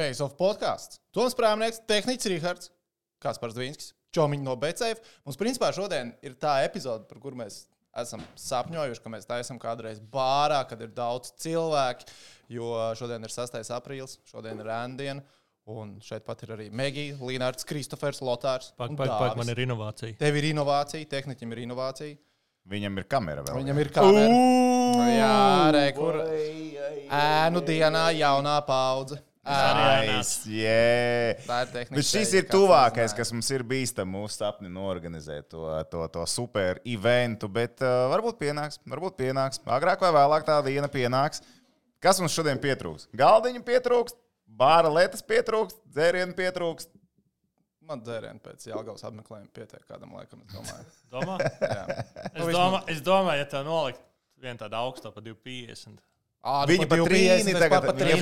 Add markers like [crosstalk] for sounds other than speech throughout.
Face of podkāsts. Toms Prāmnieks, Tehnicis Rihards, Kaspars Dvīnskis, Čomiņš no BCF. Mums, principā, šodien ir tā epizode, par kuru mēs esam sapņojuši, ka mēs taisām kādreiz bārā, kad ir daudz cilvēku. Jo šodien ir 6. aprīlis, šodien ir rēndiena. Un šeit pat ir arī Megija, Līnārds, Kristofers, Lotārs. Pak, un pak, pak, man ir inovācija. Tev ir inovācija, tehnikam ir inovācija. Viņam ir kamera vēl. Viņam ir kamera. Jā, re, kur ēnu dienā jaunā paudze. Nice, yeah. Tā ir tehnika. Bet šis ir tuvākais, kas mums ir bīstams mūsu sapni norganizēt to, to, to super eventu. Bet uh, varbūt pienāks, varbūt pienāks. Agrāk vai vēlāk tā diena pienāks. Kas mums šodien pietrūks? Galdiņu pietrūks, bāra lietas pietrūks, dzērienu pietrūks. Man dzērienu pēc Jālgavas apmeklējuma pietiek kādam laikam, es domāju. Domā? [laughs] Jā. Es, domā, es domāju, ja tā nolikt vienu tādu augstu par 250. Ā, nu Viņi pa pat 2,50 trīni es tagad- pat- es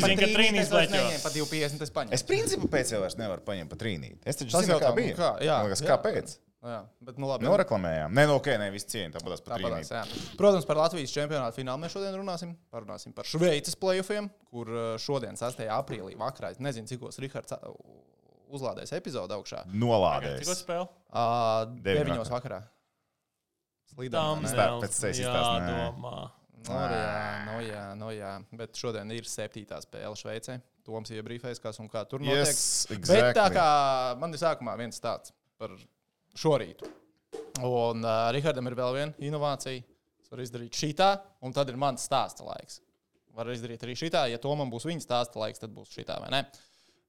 pa zinu, ka trīnīs es vairs leķo. neņēmu, Pa 2,50 es paņēmu. Es principā pēc jau vairs nevaru paņemt pat trīnīt. Es taču zinu, kā nu bija. kā, jā, liekas, jā. kāpēc? Jā, bet nu labi. Noreklamējām. Nē, no ok, ne viss cieņa. Tāpat pat trīnīt. jā. Protams, par Latvijas čempionātu finālu mēs šodien runāsim. Parunāsim par Šveices playoffiem, kur uh, šodien, 6. aprīlī, vakarā, es nezinu, cikos Rihards uzlādēs epizodu augšā. Nolādēs. spēle? Uh, Deviņi 9. vakarā. Es tā pēc sevis izstāstu, nē. jādomā. No, jā, no, jā, no, jā. Bet šodien ir septītā spēle Šveicē. Toms iebrīfēs, kas un kā tur notiek. Yes, Bet tā exactly. kā man ir sākumā viens tāds par šorītu. Un uh, Rihardam ir vēl viena inovācija. Es varu izdarīt šitā, un tad ir mans stāsta laiks. Varu izdarīt arī šitā. Ja to man būs viņa stāsta laiks, tad būs šitā vai ne.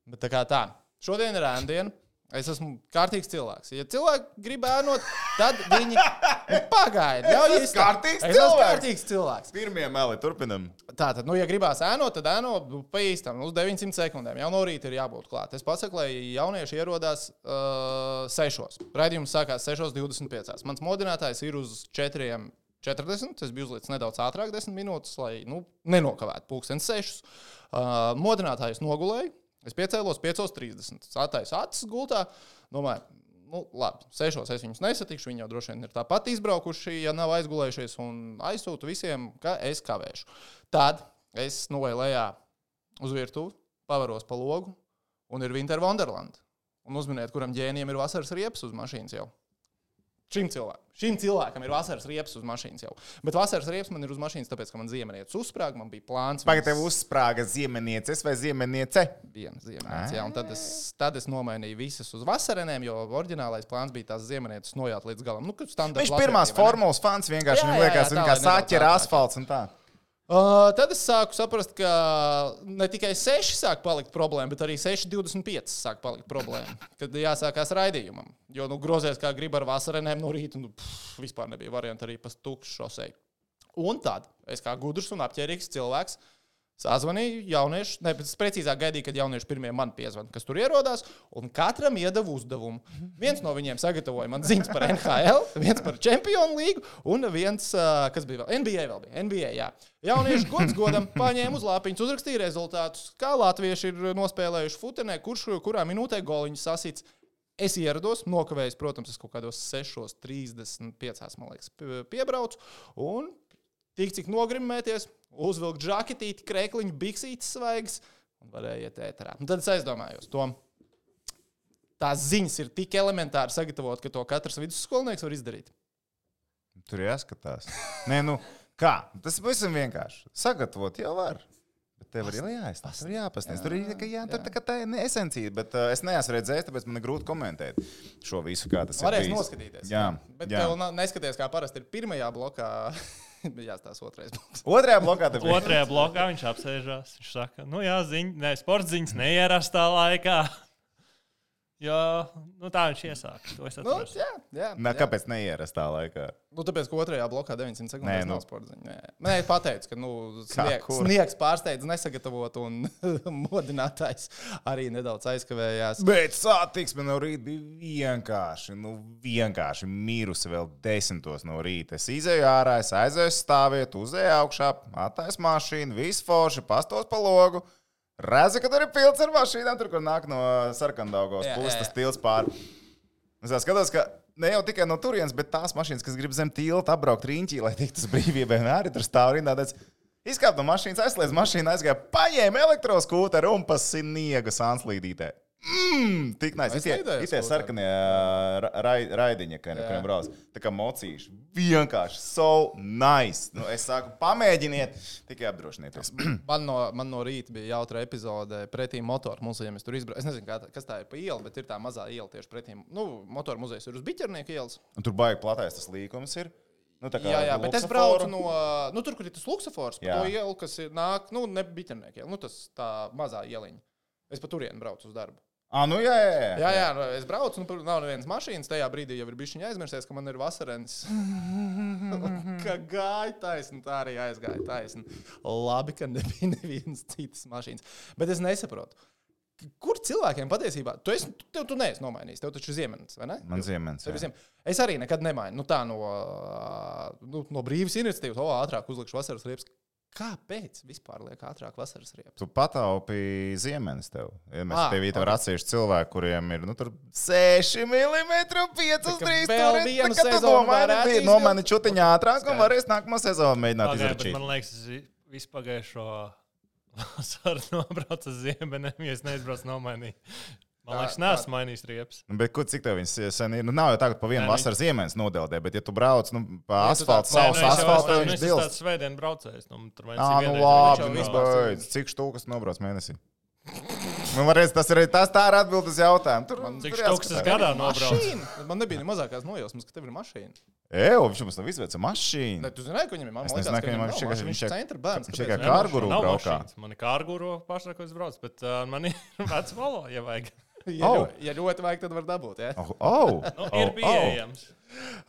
Bet tā kā tā. Šodien ir ēndiena. Es esmu kārtīgs cilvēks. Ja cilvēki grib ēnot, tad viņi pagaida. Ļauj esi izteikt. kārtīgs Es cilvēks. kārtīgs cilvēks. Pirmie meli, turpinam. Tā tad, nu, ja gribās ēnot, tad ēno nu, pa īstam, uz 900 sekundēm. Jau no rīta ir jābūt klāt. Es pasaku, lai jaunieši ierodās uh, 6. Raidījums sākās 6.25. Mans modinātājs ir uz 4.40. Es biju uzlicis nedaudz ātrāk, 10 minūtes, lai nu, nenokavētu pulkstenis 6. Uh, modinātājs nogulēja. Es piecēlos 5.30. Ataisu acis gultā. Domāju, nu, labi, 6. es viņus nesatikšu. Viņi jau droši vien ir tāpat izbraukuši, ja nav aizgulējušies. Un aizsūtu visiem, ka es kavēšu. Tad es noeju lejā uz virtuvi, pavaros pa logu, un ir Winter Wonderland. Un uzminiet, kuram ģēnijam ir vasaras riepas uz mašīnas jau. Šim cilvēkam, šim cilvēkam ir vasaras riepas uz mašīnas jau. Bet vasaras riepas man ir uz mašīnas, tāpēc, ka man ziemenietis uzsprāga, man bija plāns. Pagaid, tev uzsprāga ziemenieces vai ziemeniece? viena ziemeņa. Jā, un tad es, tad es nomainīju visas uz vasarenēm, jo oriģinālais plāns bija tās ziemeņas nojāt līdz galam. Nu, Viņš pirmās formulas fans vienkārši Jā, jā, liekas, jā, viņa tā, kā saķera asfalts un tā. Uh, tad es sāku saprast, ka ne tikai 6 sāk palikt problēma, bet arī 6,25 sāk palikt problēma. Kad jāsākās raidījumam. Jo nu, grozies kā grib ar vasarenēm no rīta, nu, pff, vispār nebija variantu arī pa tukšu šosei. Un tad es kā gudrs un apģērbīgs cilvēks sazvanīju jauniešiem, ne, precīzāk gaidīju, kad jaunieši pirmie man piezvanīja, kas tur ierodās, un katram iedeva uzdevumu. Viens no viņiem sagatavoja man ziņas par NHL, viens par Champions League, un viens, kas bija vēl NBA, vēl bija NBA. Jā. Jaunieši gods godam paņēma uz lāpiņas, uzrakstīja rezultātus, kā latvieši ir nospēlējuši futenē, kurš kurā minūtē goliņš sasits. Es ierados, nokavējos, protams, es kaut kādos 6,35 man liekas, pie- piebraucu. Un tik cik nogrimēties, uzvilkt žaketīti, krēkliņu, biksītes svaigas un varēja iet ēterā. Un tad es aizdomājos, to tās ziņas ir tik elementāri sagatavot, ka to katrs vidusskolnieks var izdarīt. Tur jāskatās. Nē, nu, kā? Tas ir pavisam vienkārši. Sagatavot jau var. Tev arī jāizstāsta. Tur jāpasniedz. Tur ir tā, jā, tā, tā, tā ir esencija. Bet uh, es neesmu redzējis, tāpēc man ir grūti komentēt šo visu, kā tas Varēs ir. bijis. noskatīties. Jā, Bet jā. tev neskaties, kā parasti ir pirmajā blokā. [laughs] Jāstāsta otrais bloks. Otrajā blokā. Otrajā blokā viņš apsēžās. Viņš saka, nu jā, ziņ, ne, sports ziņas neierastā laikā. Jo nu, tā viņš iesāka. Nu, jā, jā, Nā, jā. kāpēc neierastā laikā? Nu, tāpēc, ka otrajā blokā 900 Nē, sekundes nu. nav sporta ziņa. Nē, es pateicu, ka nu, snieg, sniegs pārsteidz nesagatavot, un [laughs] modinātājs arī nedaudz aizkavējās. Bet satiksme no rīta bija vienkārši, nu, vienkārši mirusi vēl desmitos no rīta. Es izēju ārā, es aizēju stāvēt, uzēju augšā, attaisnu mašīnu, visu forši, pastos pa logu. Redzu, ka tur ir pilns ar mašīnām, tur, kur nāk no sarkandaugos puses tas tilts pāri. Es skatos, ka ne jau tikai no turienes, bet tās mašīnas, kas grib zem tilta apbraukt riņķī, lai tiktu uz brīvībai, arī tur stāv rindā. Tāds, Izkāpa no mašīnas, aizslēdz mašīnu, aizgāja, paņēma elektroskūteru un pa sniega sānslīdītē. Mmm, tik Itie, neidēju itie skūteri. sarkanie ā, ra- raidiņi, ka Jā. kuriem brauc. Tā kā mocīši. Vienkārši so nice. Nu, es saku, pamēģiniet, tikai apdrošinieties. [clears throat] Man no, man no rīta bija jautra epizode pretī motoru muzejam. Es tur izbraucu. Es nezinu, kā, tā- kas tā ir pa ielu, bet ir tā mazā iela tieši pretī. Nu, motoru muzejs ir uz Biķernieku ielas. Un tur baigi platais tas līkums ir. Nu, kā Jā, jā, bet es braucu no, nu, tur, kur ir tas luksofors, pa to ielu, kas ir nāk, nu, ne Biķernieku iela, nu, tas tā mazā ieliņa. Es pa turienu braucu uz darbu. Ah, nu jā, jā, jā. Jā, jā, nu, es braucu, un tur nav nevienas mašīnas. Tajā brīdī jau ir bijis aizmirsies, ka man ir vasarens. [laughs] ka gāja taisni, tā arī aizgāja taisni. Labi, ka nebija [laughs] nevienas citas mašīnas. Bet es nesaprotu. Kur cilvēkiem patiesībā, tu, esi, tu, tu neesi nomainījis, tev taču ir ziemenis, vai ne? Man ziemens. Tev ir jā. ziem- Es arī nekad nemainu. Nu, tā no, nu, no brīvas iniciatīvas, o, ātrāk uzlikšu vasaras riepas. Kāpēc vispār liek ātrāk vasaras riepas? Tu pataupi ziemenis tev. Ja mēs Ā, tev ir ok. atsevišķi cilvēki, kuriem ir nu, tur 6 mm, 5 Tā kā 3 vēl vienu sezonu varētu bija no izvilkt. mani čutiņā ātrāk, un varēs nākamā sezona mēģināt bet izdarīt. Man liekas, vispagājušo [laughs] vasaru nobraucu uz ziemeņiem, ja es neizbraucu nomainīt. Man liekas, neesmu mainījis riepas. Nu, Bet, kur, cik tev viņas sen ir? Nu, nav jau tagad pa vienu nu, vasaras ziemeņas nodeldē, bet, ja tu brauc nu, pa Ja asfaltam, es jau asfaltam, viņš ir tāds svētdienas braucējs. Nu, tur Ā, ir nu labi, nu, vispār beidz. Cik stūkas nobrauc mēnesī? Nu, varēs, tas ir tas tā ir atbildes jautājums. Tur, Cik tur štuks tas jāskatās. gadā nobrauc? Mašīna? Man nebija ne mazākās nojausmas, ka tev ir mašīna. Eju, viņš mums nav izveicis mašīnu. Ne, tu zināji, ka viņam ir Es mašīna. nezināju, ka viņam viņš tikai- viņš ir centra bērns. viņš tikai Kārguru braukā. Man ir kārguru pašā, ko es braucu, bet uh, man ir [laughs] vecs valo, ja vajag. Ja, Oh. ļoti, ja ļoti vajag, tad var dabūt. Ja? Oh, oh, Nu, oh, ir pieejams.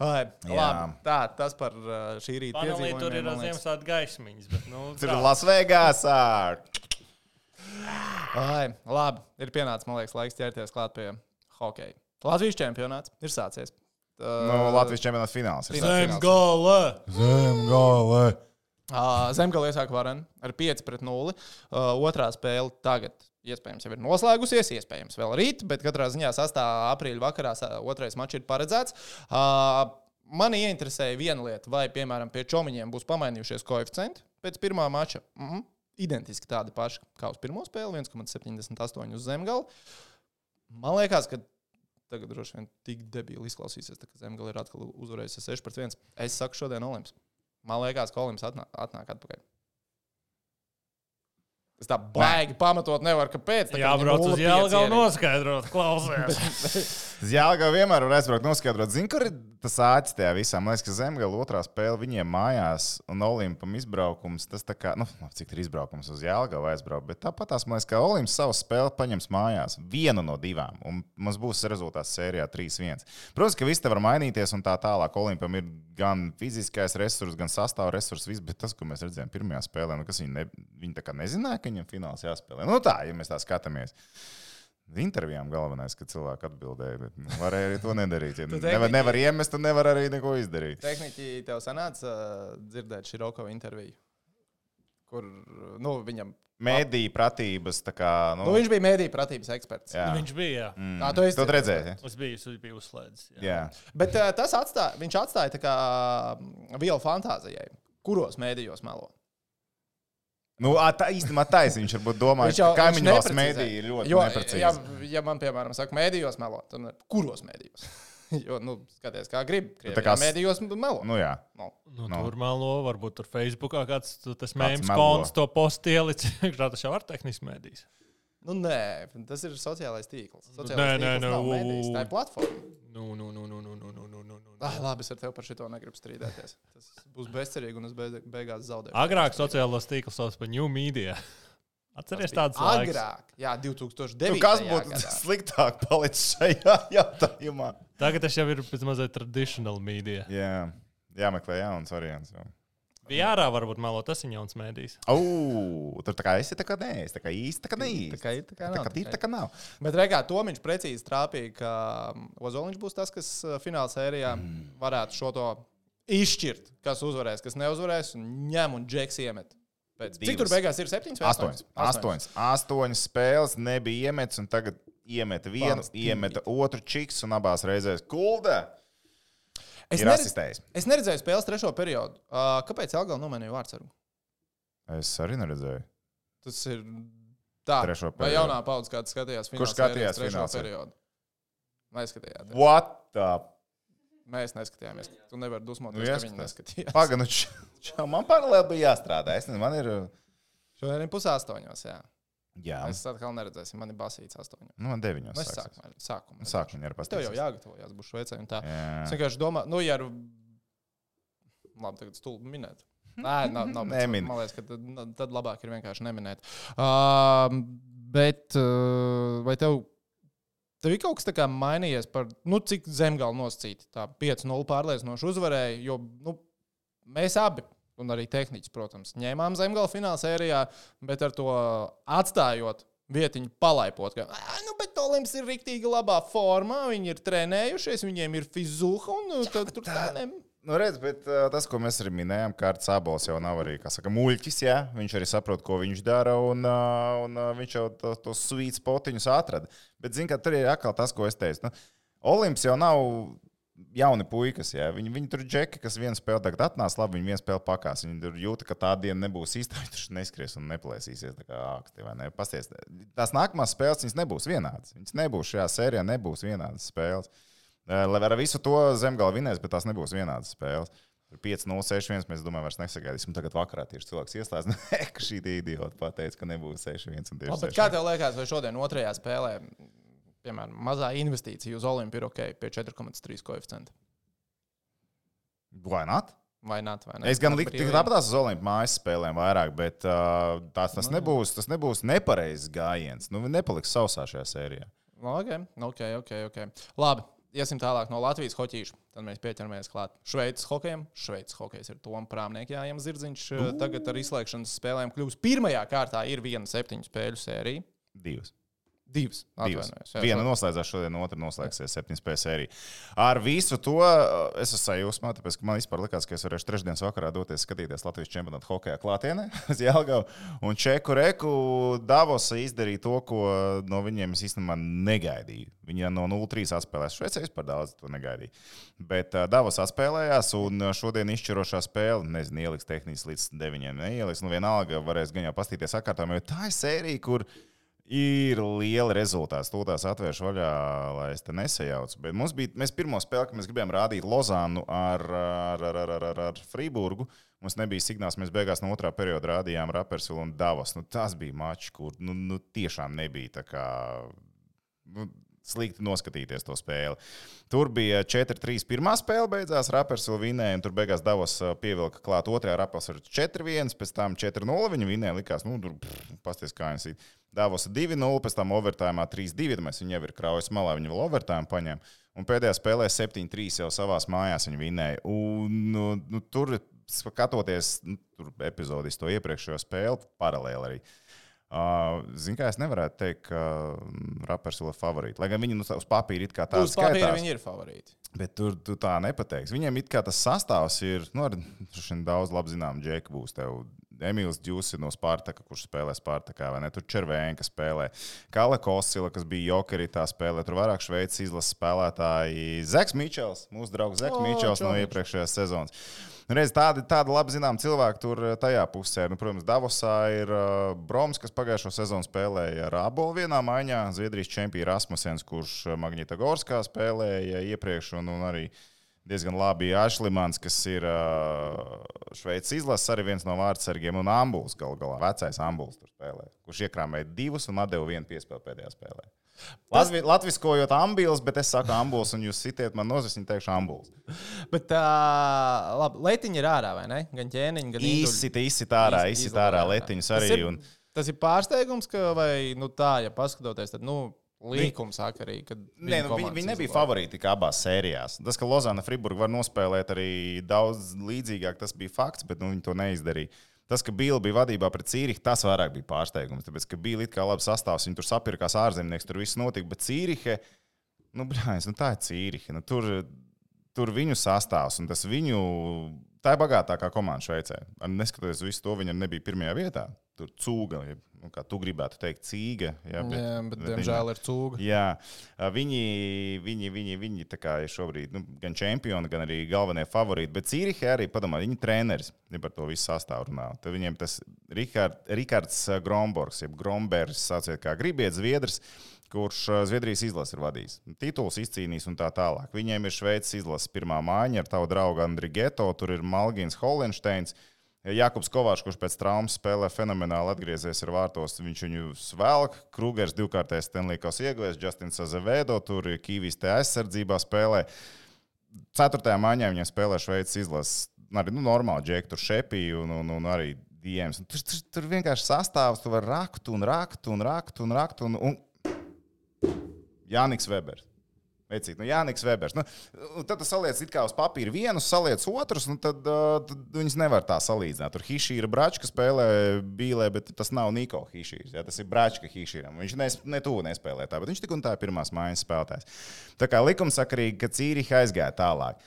Jā. labi, tā, tas par uh, šī rīta Panelī tur ir. Ziemassvētku gaismiņas. Bet, nu, Tur tā. ir Lasvegasā. Ai, labi, ir pienācis, man liekas, laiks ķerties klāt pie hokeja. Latvijas čempionāts ir sācies. Uh, Nu, Latvijas čempionāts fināls. ir. Zemgale! Zemgale. Uh, Zemgale iesāk vareni ar 5 pret 0. Uh, otrā spēle tagad iespējams jau ir noslēgusies, iespējams vēl rīt, bet katrā ziņā 6. aprīļa vakarā otrais mačs ir paredzēts. Uh, Mani ieinteresēja viena lieta, vai, piemēram, pie čomiņiem būs pamainījušies koeficienti pēc pirmā mača. Mm -hmm. Identiski tādi paši kā uz pirmo spēli, 1,78 uz zemgali. Man liekas, ka tagad droši vien tik debīli izklausīsies, ka zemgale ir atkal uzvarējusi 6 pret 1. Es saku šodien Olimps. Man liekas, ka Olimps atnāk, atnāk atpakaļ. Es tā baigi pamatot nevaru, kāpēc. Jā, brauc uz 0,5 Jālgaunu ierīt. noskaidrot, klausies. [laughs] [laughs] Jā, kā vienmēr var aizbraukt, noskaidrot, zinu, kur ir tas āķis tajā visā. Man liekas, ka zemgala otrā spēle viņiem mājās un Olimpam izbraukums. Tas tā kā, nu, cik ir izbraukums uz Jālgaunu aizbraukt, bet tāpat tās, man liekas, ka Olimps savu spēli paņems mājās. Vienu no divām, un mums būs rezultāts sērijā 3-1. Protams, ka viss te var mainīties un tā tālāk. Olimpam ir gan fiziskais resurs, gan sastāvā resurs, viss, bet tas, ko mēs redzējām pirmajā spēlē, nu, kas viņi, ne, viņi tā kā nezināja, ka viņam fināls jāspēlē. Nu tā, ja mēs tā skatāmies. Intervijām galvenais, ka cilvēki atbildēja, bet nu, varēja arī to nedarīt. Ja Tu nevar, tehniķi- nevar iemest, un nevar arī neko izdarīt. Tehniski tev sanāca uh, dzirdēt Široko interviju, kur nu, viņam. Mēdīja pratības, kā. Nu, Nu, viņš bija mēdīņu pratības eksperts. jā. Viņš bija. Jā. Mm. Ā, tu Tu redzēji? ja? Es biju, es biju uzslēdzis. jā. Jā. Bet uh, tas atstāja, viņš atstāja tā kā mm, vielu fantāzijai, kuros mēdījos melo. Nu, tā īstenībā taisnība. Viņš varbūt jau- ka neprecizē. mēdīja ir ļoti Jo, neprecīzi. ja, ja man, piemēram, saka, mēdījos melo, tad kuros mēdījos? [laughs] jo, nu, skaties, kā grib. tā Tā kā mēdījos melo. Nu, jā. Nu, Nu, Nu. Tur melo, varbūt tur Facebookā kāds tas mēms konts to postu ielicis. [laughs] Iekšā tas jau var tehniski mēdīs. nu, nē, tas ir sociālais tīkls. Nē, Sociālais nē, tīkls nē, nav u- mēdījis, tā ir platforma. Nu, nu, nu, nu, nu, nu, nu, nu, nu, nu. Ah, labi, es ar tevi par šo negribu strīdēties. Tas būs bezcerīgi un es beig- beigās zaudēšu. Agrāk sociālos tīklus sauc par New Media. Atceries tādas laikas? Agrāk, jā, 2009. Nu, kas būtu gadā. sliktāk palicis šajā jautājumā? Tagad tas jau ir pēc mazliet traditional media. Jā, jāmeklē jauns variants. jau. VR varbūt melo tas ir jauns mēdījis. Tur tā kā esi, tā kā nē, es tā kā īsti, tā kā nē, Tā kā ir, tā kā tā nav. kā ir, tā kā nav. Bet reikā Tomiņš precīzi trāpīja, ka um, Ozoliņš būs tas, kas uh, fināla sērijā Mm. varētu šo to izšķirt, kas uzvarēs, kas neuzvarēs, un ņem un džeks iemet. Pēc. Cik tur beigās ir? Septiņas vai Astoņas. Astoņas. Astoņas spēles nebija iemetis, un tagad iemeta vienu, Valstī. iemeta otru čiks, un abās reizēs kulda Es, neredz, es neredzēju spēles trešo periodu. Uh, kāpēc Elgala nomainīja vārdsargu? Es arī neredzēju. Tas ir tā. Trešo Vai periodu. jaunā paudze kāds skatījās? Kurš finālsērijas skatījās trešo finālsēriju? periodu? Neskatījāties. What? The... Mēs neskatījāmies. Tu nevari dusmoties, Nu, ka viņi neskatījās. Pagaidām, nu, man paralēli bija jāstrādā. Es nezinu, man ir. Šodien ir pusē astoņos. Jā. Jā, Mēs atkal neredzēsim. Man ir basīts astoņos. nu, man deviņos. Mēs sāksies. sākumā. sākumā. Sākumā ir Tev jau pastāstījis. jāgatavojas, būs Šveicē un tā. Jā. Es vienkārši domāju, nu, ja ar... Labi, tagad stulbi minēt. [laughs] Nē, nav, nav Nemin. Man liekas, ka tad, tad labāk ir vienkārši neminēt. Uh, bet uh, vai tev, tev ir kaut kas tāds mainījies par, nu, cik zemgālu nosacīt? Tā 5-0 pārliecinoši uzvarēja, jo nu, mēs abi. Un arī tehniķis, protams, ņēmām zemgālu fināla sērijā, bet ar to atstājot vietiņu palaipot. Ka, "Ā, nu, bet Olimps ir rīktīgi labā formā, viņi ir trenējušies, viņiem ir fizuha un nu, tad tur tā ne. [laughs] Nu, redz, bet uh, tas, ko mēs arī minējām, ka Arts Abols jau nav arī, kā saka, muļķis, jā. Viņš arī saprot, ko viņš dara, un, uh, un uh, viņš jau to- tos svīts potiņus atrada. Bet, zini, ka tur ir atkal tas, ko es teicu. Nu, Olimps jau nav jauni puikas, jā. Viņi, viņi tur džeki, kas vienu spēli tagad atnāca, labi, viņi vienu spēli pakās. Viņi tur jūta, ka tā diena nebūs īsta, [laughs] viņi tur neskries un neplēsīsies tā kā āksti, vai ne? Pasties, tās nākamās spēles, viņas nebūs vienādas. Viņas nebūs šajā sērijā, nebūs vienādas spēles. Lai ar visu to zemgālu vinēs, bet tās nebūs vienādas spēles. Tur 5, 0, 6, 1. Mēs domājam, vairs nesagaidīsim. Tagad vakarā tieši cilvēks ieslēdz, [laughs] ka šī idiota pateica, ka nebūs 6, 1 un tieši Labi, bet 6. kā tev liekas, vai šodien otrajā spēlē, piemēram, mazā investīcija uz Olimpiju ir ok pie 4,3 koeficienta? Vai not? Vai nē, vai ne? Es gan liktu, ka tāpat uz Olimpiskām mājas spēlēm vairāk, bet uh, tās, tas, nebūs, tas nebūs nepareizs gājiens. Nu, nepaliks sausā šajā sērijā. Ok, ok, ok. okay. Labi, iesim tālāk no Latvijas hoķīša. Tad mēs pieķeramies klāt Šveices hokejam. Šveices hokejs ir Toms Prāmnieks, Jājams Zirdziņš. Tagad ar izslēgšanas spēlēm kļūs pirmajā kārtā ir viena septiņu spēļu sērija. Divas. Divas. Divas. Jā, Viena noslēdzās šodien, otra noslēgsies septiņas spēļu sērijā. Ar visu to uh, es esmu sajūsmā, tāpēc man vispār likās, ka es varēšu trešdienas vakarā doties skatīties Latvijas čempionāta hokeja klātienē [laughs] uz Jālgavu. Un Čeku Reku Davosa izdarīja to, ko no viņiem es īstenībā negaidīju. Viņi no 0-3 atspēlēs. Šveicē vispār daudz to negaidīja. Bet uh, Davos atspēlējās, un šodien izšķirošā spēle, nezinu, ieliks tehniski līdz 9. Neieliks, nu vienalga varēs gan jau pastīties sakārtām, jo tā ir sērija, kur ir liela rezultāts. To tās atvēršu vaļā, lai es te nesajaucu. Bet mums bija, mēs pirmo spēli, kad mēs gribējām rādīt Lozānu ar, ar, ar, ar, ar, ar, Frīburgu. Mums nebija signāls, mēs beigās no otrā perioda rādījām Rapersvilu un Davos. Nu, tas bija mačs, kur nu, nu, tiešām nebija tā kā. Nu, Slikti noskatīties to spēli. Tur bija 4-3. Pirmā spēle beidzās, Rapers vēl vinēja, un tur beigās Davos ā, pievilka klāt otrajā Rapers ar 4-1, pēc tam 4-0. Viņa vinēja, likās, nu, tur pasties kā viņas ir. Davos 2-0, pēc tam overtājumā 3-2. Mēs viņu jau ir kraujas malā, viņa vēl overtājumā paņēma. Un pēdējā spēlē 7-3 jau savās mājās viņa vinēja. Un, nu, nu, tur, skatoties nu, tur epizodis to iepriekšējo spēli, paralēli arī. Uh, Ziniet, kā es nevarētu teikt, ka mm, Rapers vēl ir favorīti. Lai gan viņi nu, uz papīra ir kā tādi Uz papīra skaitās. viņi ir favorīti. Bet tur tu tā nepateiksi. Viņiem it kā tas sastāvs ir, nu, ar daudz labi zinām, Džeku būs tev. Emīls Džusi no Spartaka, kurš spēlē Spartakā, vai ne? Tur Červēnka spēlē. Kala Kosila, kas bija Jokerī, tā spēlē. Tur vairāk šveicis izlases spēlētāji. Zeks Mičels, mūsu draugs Zeks O, Mičels no iepriekšējās sezonas. Nu, redz, tādi, tādi labi zinām cilvēki tur eh, tajā pusē. Nu, protams, Davosā ir uh, Broms, kas pagājušo sezonu spēlēja ar abolu vienā maiņā. Zviedrijas čempions Rasmussens, kurš eh, Magnita Gorskā spēlēja iepriekš, un, un arī diezgan labi Ašlimans, kas ir uh, Šveices izlases, arī viens no vārdsargiem, un Ambuls galu galā. Vecais Ambuls tur spēlē, kurš iekrāmēja divus un atdeva vienu piespēli pēdējā spēlē. Latvi, latviskojot ambils, bet es saku ambuls, un jūs sitiet man nozis, viņi teikšu ambuls. Bet tā, labi, letiņi ir ārā, vai ne? Gan ķēniņi, gan. Izsita, izsita ārā, Iz- izsita ārā ārā. letiņus Tas arī. ir- Un... Tas ir pārsteigums, ka, vai nu, tā, ja paskatoties, tad nu, līkums saka arī, Nē, nu, viņi, viņi nebija favorīti abās sērijās. Tas, ka Lozana Friburga var nospēlēt arī daudz līdzīgāk, tas bija fakts, bet nu, viņi to neizdarīja. Tas, ka Bīla bija vadībā pret Cīrihu, tas vairāk bija pārsteigums. Tāpēc, ka Bīla ir kā labi sastāvs, viņi tur sapirkās ārzemnieks, tur viss notika. Bet Cīrihe, nu, brāļs, nu tā ir Cīrihe. Nu, tur, tur viņu sastāvs un tas viņu. Tā ir bagātākā komanda Šveicē. Neskatoties uz visu to, viņa nebija pirmajā vietā. Tur cūga, jeb, nu, kā tu gribētu teikt, cīga. Jā, bet, Jā, bet, diemžēl, ir cūga. Jā, viņi, viņi, viņi, viņi ir šobrīd nu, gan čempioni, gan arī galvenie favorīti. Bet Cīrihē arī padomā, viņi treneris, ja par to visu sastāvu runā. Tad viņiem tas Rihard, Rikards Gromborgs, jeb Grombergs, sauciet kā gribiet, Zviedrs. Kurš Zviedrijas izlases ir vadījis? Tituls izcīnījis un tā tālāk. Viņiem ir Šveices izlases pirmā mājiņa ar tavu draugu Andriu Geto, tur ir Malgins Holensteins. Jakobs Kovārs, kurš pēc traumas spēlē fenomenāli atgriezies ar vārtos, viņš viņu svelk. Krūgers divkārtais Stenlīkos ieguvējs, Justins Azevedo, tur Kīvijas te aizsardzībā spēlē. Ceturtajā maiņā viņam spēlē Šveices izlases. Arī nu, normāli, Džek, tur šepī un, un, un arī Diems. Tur, tur, tur vienkārši sastāvs, tu vari rakt un rakt un rakt un rakt. Un, un... Jānis Webers. Veicīt, nu, Jānis Webers. Nu, tad tu saliec it kā uz papīra vienus, saliec otrus, un tad, uh, tad viņas nevar tā salīdzināt. Tur Hišīra Bračka spēlē bīlē, bet tas nav Niko Hišīrs. Ja? Tas ir Bračka Hišīram. Viņš nes, ne tuvu nespēlē tā, bet viņš tik un tā ir pirmās mājas spēlētājs. Tā kā likumsakarīgi, ka Cīriha aizgāja tālāk.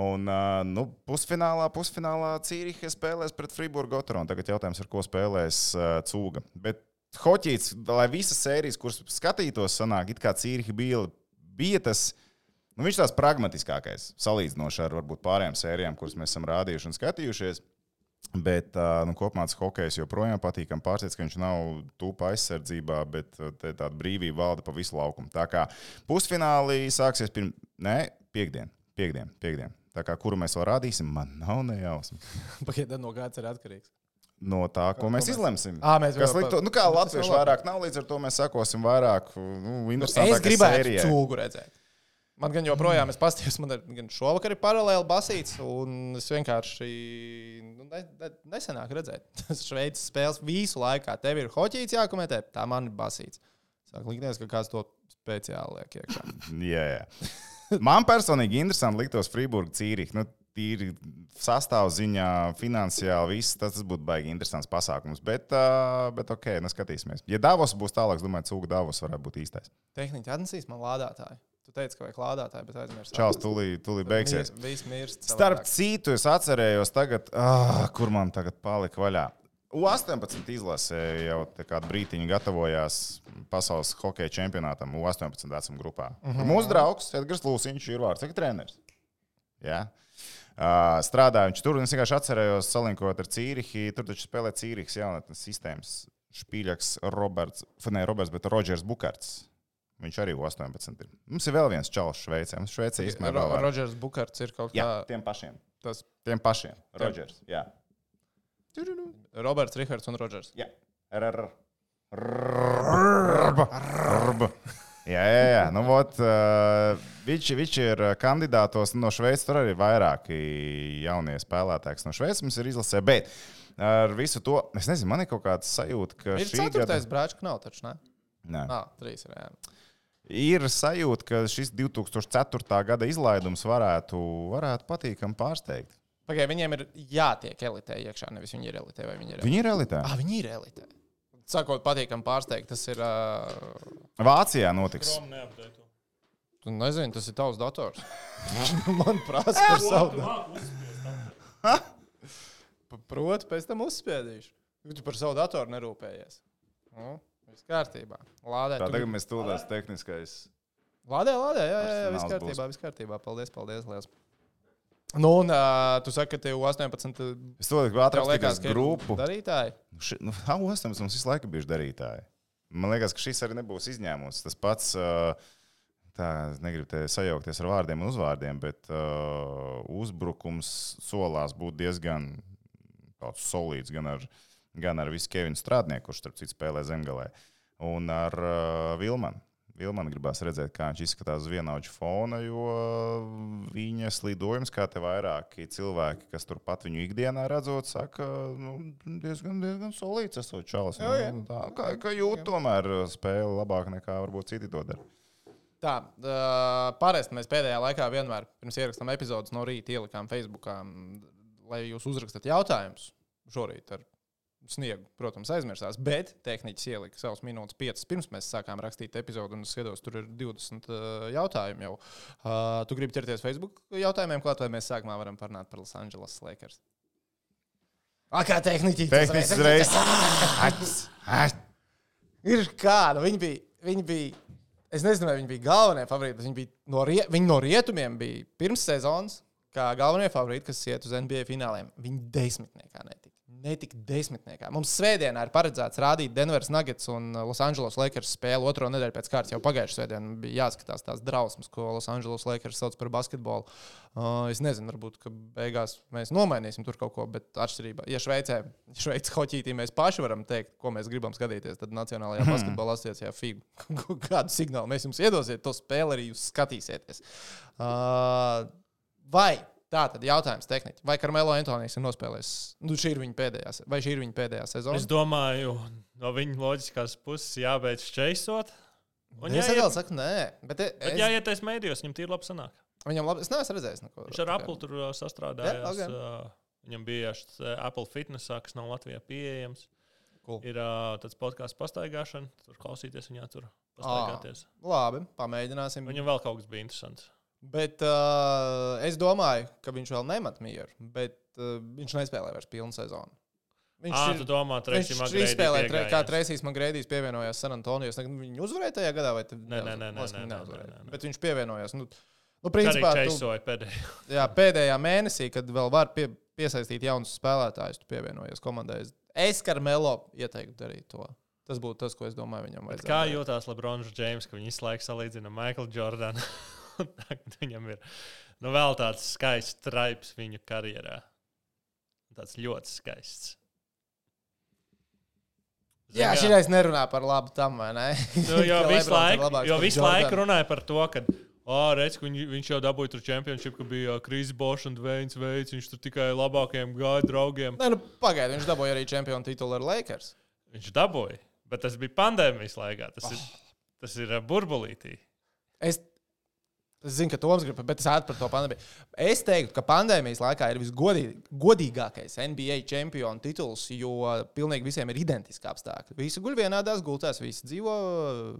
Un uh, nu, pusfinālā, pusfinālā Cīriha spēlēs pret Friburgu Otronu. Tagad jautājums, ar ko spēlēs uh, Cūga. Bet Hoķīts, lai visas sērijas, kuras skatītos, sanāk, it kā Cīriha bija, bija tas. Nu, viņš tās pragmatiskākais, salīdzinoši ar varbūt pārējām sērijām, kuras mēs esam rādījuši un skatījušies. Bet nu, kopumā tas hokejs joprojām patīkam. Pārsteidz, ka viņš nav tūpa aizsardzībā, bet tāda brīvība valda pa visu laukumu. Tā kā pusfinālī sāksies pirms, nē, piekdien, piekdien, piekdien. Tā kā kuru mēs vēl rādīsim, man nav nejausmas. [laughs] Pagaidā no kāds ir atkarīgs. No tā, ko mēs izlemsim. Ā, mēs Kas liktu, pa- nu kā labi. vairāk nav, līdz ar to mēs sekosim vairāk, nu, Es interesantākai gribētu sērijai. cūgu redzēt. Man gan joprojām, es paskatījos, man ir gan šovakar ir paralēli basīts, un es vienkārši nu, ne, ne, nesenāk redzēt. [laughs] Tas Šveices spēles visu laikā. Tev ir hoķīts jākomentē, tā man ir basīts. Sāk likties, ka kāds to speciāli liek iekšā. [laughs] Jā, jā. Man personīgi interesanti liktos Friburgas cīrīgi. Nu, tīri sastāvziņā, finansiāli, viss tas, tas būtu baigi interesants pasākums. Bet, uh, bet ok, nu skatīsimies. Ja Davos būs tālāk, domāju, cūga Davos varētu būt īstais. Tehniski atnesīs man lādētāju. Tu teici, ka vajag lādētāju, bet aizmirsti. Čāls tūlī, tūlī beigsies. Viss mirst. Starp citu, es atcerējos, tagad, ah, kur man tagad palika vaļā. U-18 izlase jau kādu brīdiņu gatavojās pasaules hokeja čempionātam U-18 vecuma grupā. Uh -huh. Mūsu draugs Edgars Lūsiņš ir vārds treneris. Ja? Uh, strādāja viņš tur, es vienkārši atcerējos, salinkot ar Cīrihi. Tur taču spēlē Cīrihs jaunatnes sistēmas špīļaks Roberts, ne Roberts, bet Rodžers Bukarts. Viņš arī U-18 ir. Mums ir vēl viens čalis Šveicē. Mums Šveicē īstenībā vēl vairāk. Rodžers Bukarts ir kaut kā tiem pašiem. tas Tiem pašiem. Rodžers. Jā. Roberts, Rihards un Rodžers. Jā. R. Rba. Rba. Jā, jā, jā. Nu, vot, uh, viņš, viņš ir kandidātos no Šveices. Tur arī ir vairāki jaunie spēlētāji, no Šveices mums ir izlasē. Bet ar visu to, es nezinu, man ir kaut kāda sajūta, ka Ir šī ceturtais brāčka, nav taču, ne? Nē. Nā, trīs ir. Jā. ir sajūta, ka šis 2004. gada izlaidums varētu, varētu patīkami pārsteigt. Pagaidā, viņiem ir jātiek elitē iekšā, nevis viņi ir elitē vai viņi ir elitē. Viņi ir realitāte. Ah, viņi ir elitē. Sakot, patīkami pārsteigt, tas ir. Uh, Vācijā notiks. Tu nezini, tas ir tavs dators. [laughs] Man prasa par savu. Proti, pēc tam uzspiedīšu. Tu par savu datoru nerūpējies. Nu, viss kārtībā. Lādē, Tā tu- tagad mēs tūlēs tehniskais. Lādē, lādē, jā, jā, jā viss kārtībā, viss kārtībā. Paldies, paldies. Liels. Nu, un uh, tu saki, ka tev 18. Es to Tev liekas, ka grupu. darītāji. Ši, nu, Austam mums visu laiku bijuši darītāji. Man liekas, ka šis arī nebūs izņēmums. Tas pats, ā, tā, es negribu te sajaukties ar vārdiem un uzvārdiem, bet uh, uzbrukums solās būt diezgan tāds solīds gan ar, gan ar visu Kevinu Strādnieku, kurš, starp citu, spēlē zemgalē, un ar uh, Vilmanu. Vilman gribās redzēt, kā viņš izskatās uz vienaudžu fona, jo viņa slidojums, kā te vairāki cilvēki, kas turpat viņu ikdienā redzot, saka, nu, diezgan, diezgan solīts esot čalis. Jā, jā. Nu, tā, kā, kā jūt tomēr spēli labāk nekā varbūt citi to dara. Tā, uh, parasti mēs pēdējā laikā vienmēr pirms ierakstām epizodus no rīta ielikām Facebookā, lai jūs uzrakstat jautājumus. Šorīt ar sniegu, protams, aizmirsās, bet tehniķis ielika savus minūtes, piecas pirms mēs sākām rakstīt epizodu, un es skatos, tur ir 20 uh, jautājumu jau. Uh, tu gribi ķerties Facebook jautājumiem, klāt, vai mēs sākumā varam parunāt par Los Angeles Lakers? Ak, kā tehniķi. [laughs] Ats, ats. Ir kā, nu, viņi bija, viņi bija, es nezinu, vai viņi bija galvenie favorīti, bet viņi, bija no, rie, viņi no rietumiem bija pirms sezonas, kā galvenie favorīti, kas iet uz NBA fināliem. Viņi desmitniekā netika. Netika desmitniekā. Mums svētdienā ir paredzēts rādīt Denveras Nuggets un Los Angeles Lakers spēli otro nedēļu pēc kārtas. Jau pagājušajā svētdienā bija jāskatās tās drausmas, ko Los Angeles Lakers sauc par basketbolu. Uh, es nezinu, varbūt beigās mēs nomainīsim tur kaut ko, bet atšķirībā, ja Šveicē, Šveicē hoķītī mēs paši varam teikt, ko mēs gribam skatīties, tad Nacionālajā Mhm. basketbola asociācijā FIGU [laughs] kādu signālu mēs jums iedosiet, to spēli arī jūs skatīsieties. Uh, vai tā tad jautājums tehniski, vai Karmelo Antonijs ir nospēlējis? Nu, šī ir viņa pēdējā, vai šī ir viņa pēdējā sezona? Es domāju, no viņa loģiskās puses jābeidz čeisot. Un es jāiet, atkal saku, nē, bet es, bet jāietais mēdījos, viņam tīri labi sanāk. viņam labi, es neesmu redzējis neko. Viņš ar Apple tur uh, sastrādājās. Jā, ok. uh, Viņam bija šis uh, Apple Fitness, kas nav Latvijā pieejams. Cool. Ir uh, tāds podkāsts pastaigāšana, tur klausīties viņā, tur pastaigāties. Labi, pamēģināsim. Viņam vēl kaut kas bija interesants. Bet uh, es domāju, ka viņš vēl nemat mieru, bet uh, viņš nespēlē vairs pilnu sezonu. Viņš Ah, ir, domā, viņš ir izspēlējis, tre, kā. Traisijas Magrēdijas pievienojās San Antonijos. Viņi uzvarēja tajā gadā, vai tad- Nē, nē, nē, nē, nē, nē, nē, nē. Bet viņš pievienojās. Nu, nu, principā, tu, pēdējo. [laughs] jā, pēdējā mēnesī, kad vēl var pie, piesaistīt jaunus spēlētājus, tu pievienojies komandai. Es- Karmelo ieteiktu darīt to. Tas būtu tas, ko es domāju, viņam Bet vajadzētu. Kā darīt. jūtas Lebrons Džeims, ka viņš laiku salīdzina Maiklu Jordanu? Tagad [laughs] viņam ir nu, vēl tāds skaists stripes viņu karjerā. Tāds ļoti skaists. Zini, Jā, šī reize nerunā par labu tam, vai ne? Nu, [laughs] jo visu laiku, jo visu laiku runāja par to, ka. Oh, redz, ka viņš, jau dabūja tur čempionšību, ka bija Krīsīs Bošs un Dveins veids. Viņš tur tikai labākajiem gāja draugiem. Nē, nu, pagaidiet, viņš dabūja arī čempionu titulu ar Lakers. Viņš dabūja, bet tas bija pandēmijas laikā. Tas ir, tas ir burbulītī. Es, es zinu, ka Toms grib, bet es ātri par to pandēmiju. Es teiktu, ka pandēmijas laikā ir visgodīgākais NBA čempionu tituls, jo pilnīgi visiem ir identiski apstākļi. Visi guļ vienādās gultās, visi dzīvo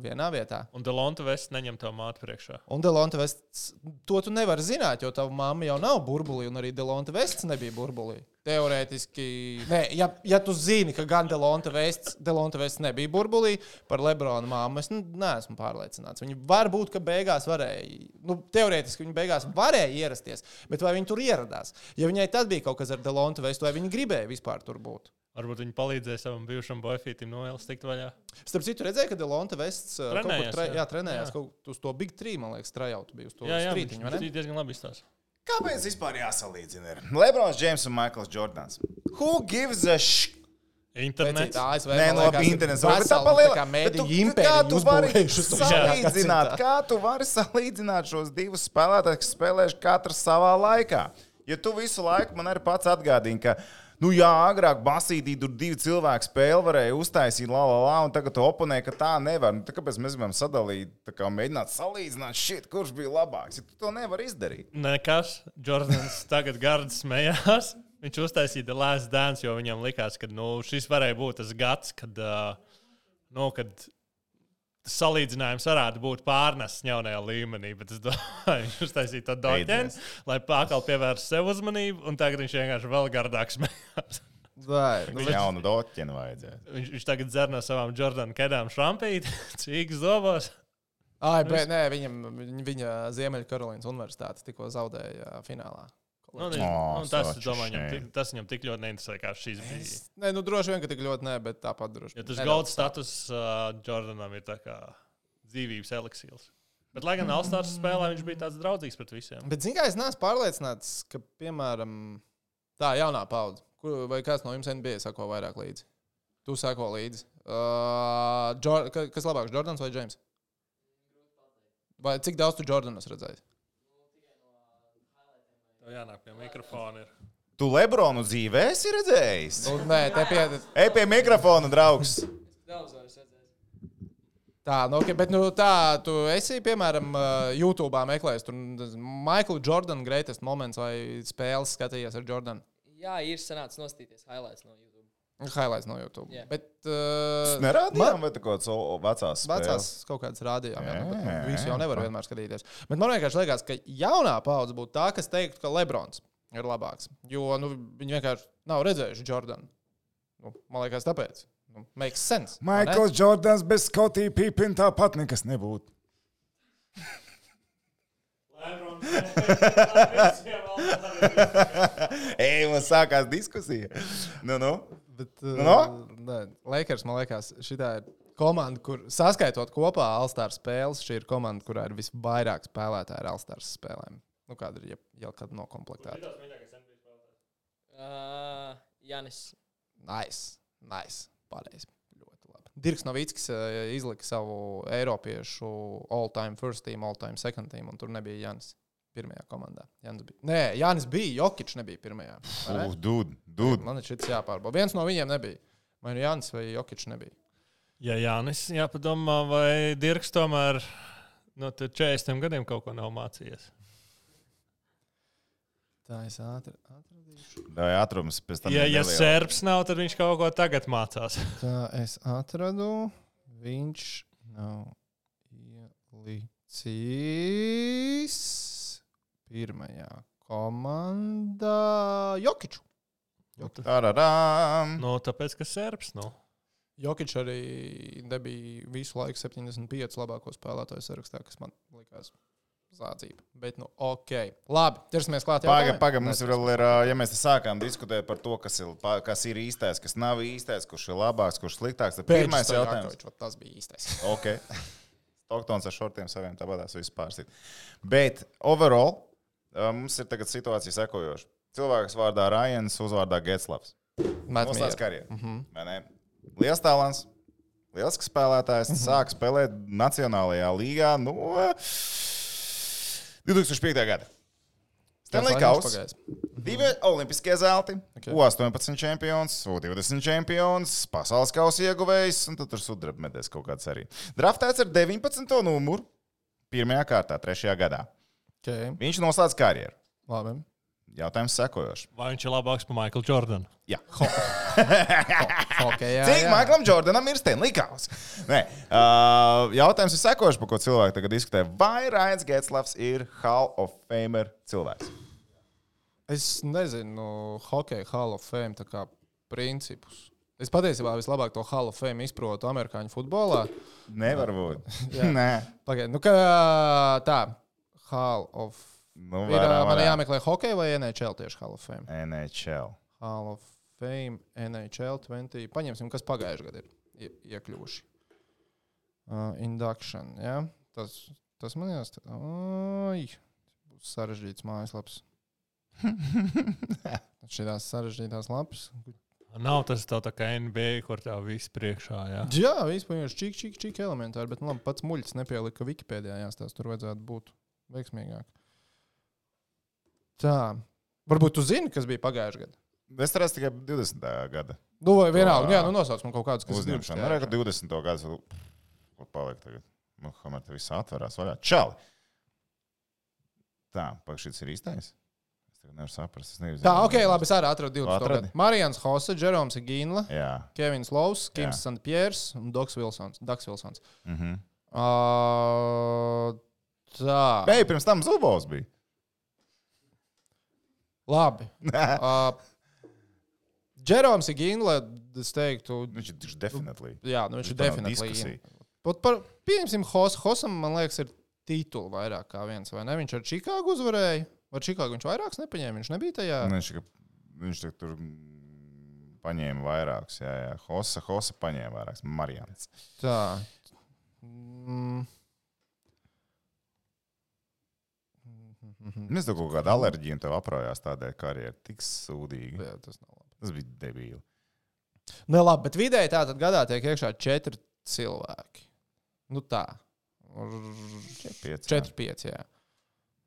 vienā vietā. Un Delonta Vests neņem to mātu priekšā. Un Delonta Vests, to tu nevari zināt, jo tava mamma jau nav burbulī, un arī Delonta Vests nebija burbulī. Teorētiski, nē, ja, ja tu zini, ka gan Delonta Vests, Delonta Vests nebija burbulī, par Lebronu māmu es nu, neesmu pārliecināts. Viņi varbūt, ka beigās varēja, nu, teorētiski viņi beigās varēja ierasties, bet vai viņi tur ieradās? Ja viņai tad bija kaut kas ar Delonta Vestu, vai viņi gribēja vispār tur būt? Varbūt viņi palīdzēja savam bijušam boyfrītam noēlas tikt vaļā. Starp citu, redzēju, ka Delonta Vests uh, kaut kur Trenējās, tre, jā. jā, trenējās Jā. kaut kur uz to Big Tree, man liekas, trajautu bija uz to strītiņu, vai ne? viņš diezgan labi izstāsta. Kāpēc vispār jāsalīdzina? ir? Lebrons Džeims un Maikls Jordans. Who gives a shit? Internets. Pēc ASV, Nē, no ir internets. Bet tā paliela- kā tu- impēriju kā tu vari uzbūvējuši salīdzināt, kā tu vari salīdzināt šos divus spēlētājus, kas spēlējuši katrs savā laikā? Ja tu visu laiku man arī pats atgādini, ka, nu jā, agrāk basītī tur divi cilvēki spēli varēja uztaisīt, la, la, la, un tagad tu oponē, ka tā nevar. Nu, tā kāpēc mēs gribam sadalīt, kā mēģināt salīdzināt, šit, kurš bija labāks? Ja tu to nevari izdarīt. Nekas. Jordans [laughs] tagad gardi smējās. Viņš uztaisīja The Last Dance, jo viņam likās, ka nu, šis varēja būt tas gads, kad, uh, nu, kad tas salīdzinājums varētu būt pārnests jaunajā līmenī. Bet es domāju, [laughs] viņš uztaisīja to Beidzies. lai pārkal pievērstu sev uzmanību, un tagad viņš vienkārši vēl gardāk smējās. Vai, nu, Nu, jaunu doķinu vajadzēja. Viņš, viņš tagad dzer no savām Jordana kedām šrampīt, [laughs] cīgas zobos. Ai, bet, nē, viņam, viņa, viņa Ziemeļkarolīnas universitāte tikko zaudēja finālā. Nu, viņš, Oh, nu, tas, domāju, viņam, tik- tas viņam tik ļoti neinteresē, kā šīs bija. Es, nē, nu droši vien, ka tik ļoti nē, bet tāpat droši. Ja tas nedaudz gold status uh, Jordanam ir tā kā dzīvības eliksīrs. Bet, lai gan Alstārs spēlē, viņš bija tāds draudzīgs pret visiem. Bet, zināmā mērā, es neesmu pārliecināts, ka, piemēram, tā jaunā paudze, kur- vai kāds no jums NBA sako vairāk līdzi? Tu sako līdzi. Uh, Jor ka- kas labāks, Jordans vai Džeims? Vai cik daudz tu Jordanas redzēji? Tev jānāk pie mikrofona. Ir. Tu Lebronu dzīvē esi redzējis? Nu, nē, te pietiek. Ej pie mikrofona, draugs! Tā, nu, okay, bet nu, tā, tu esi, piemēram, uh, YouTube meklējis tur Michael Jordan greatest moments vai spēles skatījies ar Jordanu. Jā, ir sanācis nostīties highlights no YouTube. Highlights no YouTube. Jā. Bet, uh, Nerādījām, vai tā kaut kāds o- vecās spēles? Vecās kaut kādas rādījām, jā, nu, bet nu, Jā, visu jau jā. nevar vienmēr skatīties. Bet man vienkārši liekas, ka jaunā paudze būtu tā, kas teiktu, ka Lebrons. ir labāks. Jo nu, viņi vienkārši nav redzējuši Jordanu. Nu, man liekas, tāpēc. Nu, makes sense. Maikls Jordans bez Skotija Pipina tāpat nekas nebūtu. [laughs] Ej, mums sākās diskusija. Nu, nu. Bet, Nu, no? uh, Lakers, man liekas, šī ir komanda, kur saskaitot kopā Alstāra spēles, šī ir komanda, kurā ir visvairāk spēlētāji ar Alstāra spēlēm. Nu, kāda ir jau, kāda nokomplektēta? Uh, Janis. Nice, nice. Pareizi. Ļoti labi. Dirks Novickis uh, izlika savu Eiropiešu all-time first team, all-time second team, un tur nebija Janis. Pirmajā komandā. Jānis bija. Nē, Jānis bija. Jokic nebija pirmajā. vai ne? Uf, dud, dud. Man ir šis jāpārbauda. Viens no viņiem nebija. Vai nu Jānis vai Jokic nebija. Ja Jānis jāpadomā, vai Dirks tomēr no 40 gadiem kaut ko nav mācījies. Tā es ātri atradīšu. Vai atrums pēc tam? Ja, ja serps nav, tad viņš kaut ko tagad mācās. [laughs] Tā es atradu. Viņš nav ielicis pirmajā komandā Jokiču. Tararām. Nu, tāpēc, ka serps. Nu. Jokič arī nebija visu laiku 75 labāko spēlētāju sarakstā, kas man likās zādzība. Bet, nu, ok. Labi, ķersimies klāt. Pagaid, jautājumiem? pagaid, mums vēl ir, ja mēs sākām diskutēt par to, kas ir, kas ir īstais, kas nav īstais, kurš ir labāks, kurš sliktāks, tad pirmais jautājums. jautājums. Tas bija īstais. Ok. [laughs] Stoktons ar šortiem saviem tāpatās viss pārstīt. Bet overall mums ir tagad situācija sekojoša. Cilvēks vārdā Rājans, uzvārdā Getslavs. Noslēdz karjeru. vai ne? Liels talants, liels spēlētājs, sāk spēlēt Nacionālajā līgā no 2005. gada. Stanley Kausa. Divi olimpiskie zelti, Ok. okay. 18 čempions, 20 čempions, pasaules kausa ieguvējs, un tad tur sudraba medaļas kaut kāds arī. Draftēts ar 19. numuru, pirmajā kārtā, trešajā gadā. Okay. Viņš noslēdz karjeru. Labi. Jautājums sekojošs. Vai viņš ir labāks par Maiklu Jordanu? Jā. [laughs] Okay, jā, Cik. Maiklam Jordanam ir Stanley Kausa? Nē, uh, jautājums ir sekojošs, par ko cilvēki tagad diskutē. Vai Rains Getslavs ir Hall of Famer cilvēks? Es nezinu, hokeja Hall of Fame principus. Es patiesībā vislabāk to Hall of Fame izprotu amerikāņu futbolā. Nevar būt. Nē, Pagaidiet, nu kā tā. Hall of nu, Ir, vairāk, ā, man vairāk. jāmeklē hokeja vai NHL tieši Hall of Fame. NHL. Hall of Fame, NHL 20. Paņemsim, kas pagājušajā gadā ir ie- iekļuvuši. Uh, induction, ja? Tas, tas man jāsaka. Oi, būs sarežģīts mājaslaps. [laughs] Šīs sarežģītās lapas. Nav tas tā, tā kā NBA, kur tā viss priekšā. Jā. Jā, vispār ir čik, čik, čik elementāri, bet nu, labi, pats muļķis nepielika Wikipēdijā. Jāstāsta, tur vajadzētu būt veiksmīgāk. Tā. Varbūt tu zini, kas bija pagājušajā gadā. Es redzu tikai 20. gada Nu, vai vienalga, To, jā, nu nosauc man kaut kādus, kas ir uzņemšanu. 20. Nu, re, ka 20. gada kur paliek tagad. Nu, kamēr te viss atverās vaļā. Čali! Tā, pak šis ir īstais? Es tagad nevaru saprast. Es nezinu. Tā, ok, labi, es arī atradu 20. Atradi? gadu. Marijans Hosse, Jeroms Gīnla, Jā. Kevins Lovs, Kims Jā. Santpjērs un Doks Vilsons. Daks Vilsons. Mhm. Uh, tā. Beigas pirms tam Zubovs bija. Labi. [laughs] Uh, Jeroms Gīnla, es teiktu, Viņš ir definitīvi. jā, nu viņš ir definitīvi. Pat par, pieņemsim, Hos, Hosam, man liekas, ir tituli vairāk kā viens, vai ne? Viņš ar Čikāgu uzvarēja. Ar Čikāgu viņš vairāks nepaņēma, viņš nebija tajā. Nu, Viņš, viņš tur paņēma vairākus. Jā, jā. Hosa, Hosa paņēma vairākus. Marijans. Tā. Mm. Es domāju, ka kaut kāda alerģija tev aprājās tādēļ, ka karjera tik sūdīga. Jā, tas nav labi. Tas bija debīli. Nu, labi, bet vidēji tā tad gadā tiek iekšā četri cilvēki. Nu tā. Četri, pieci, jā.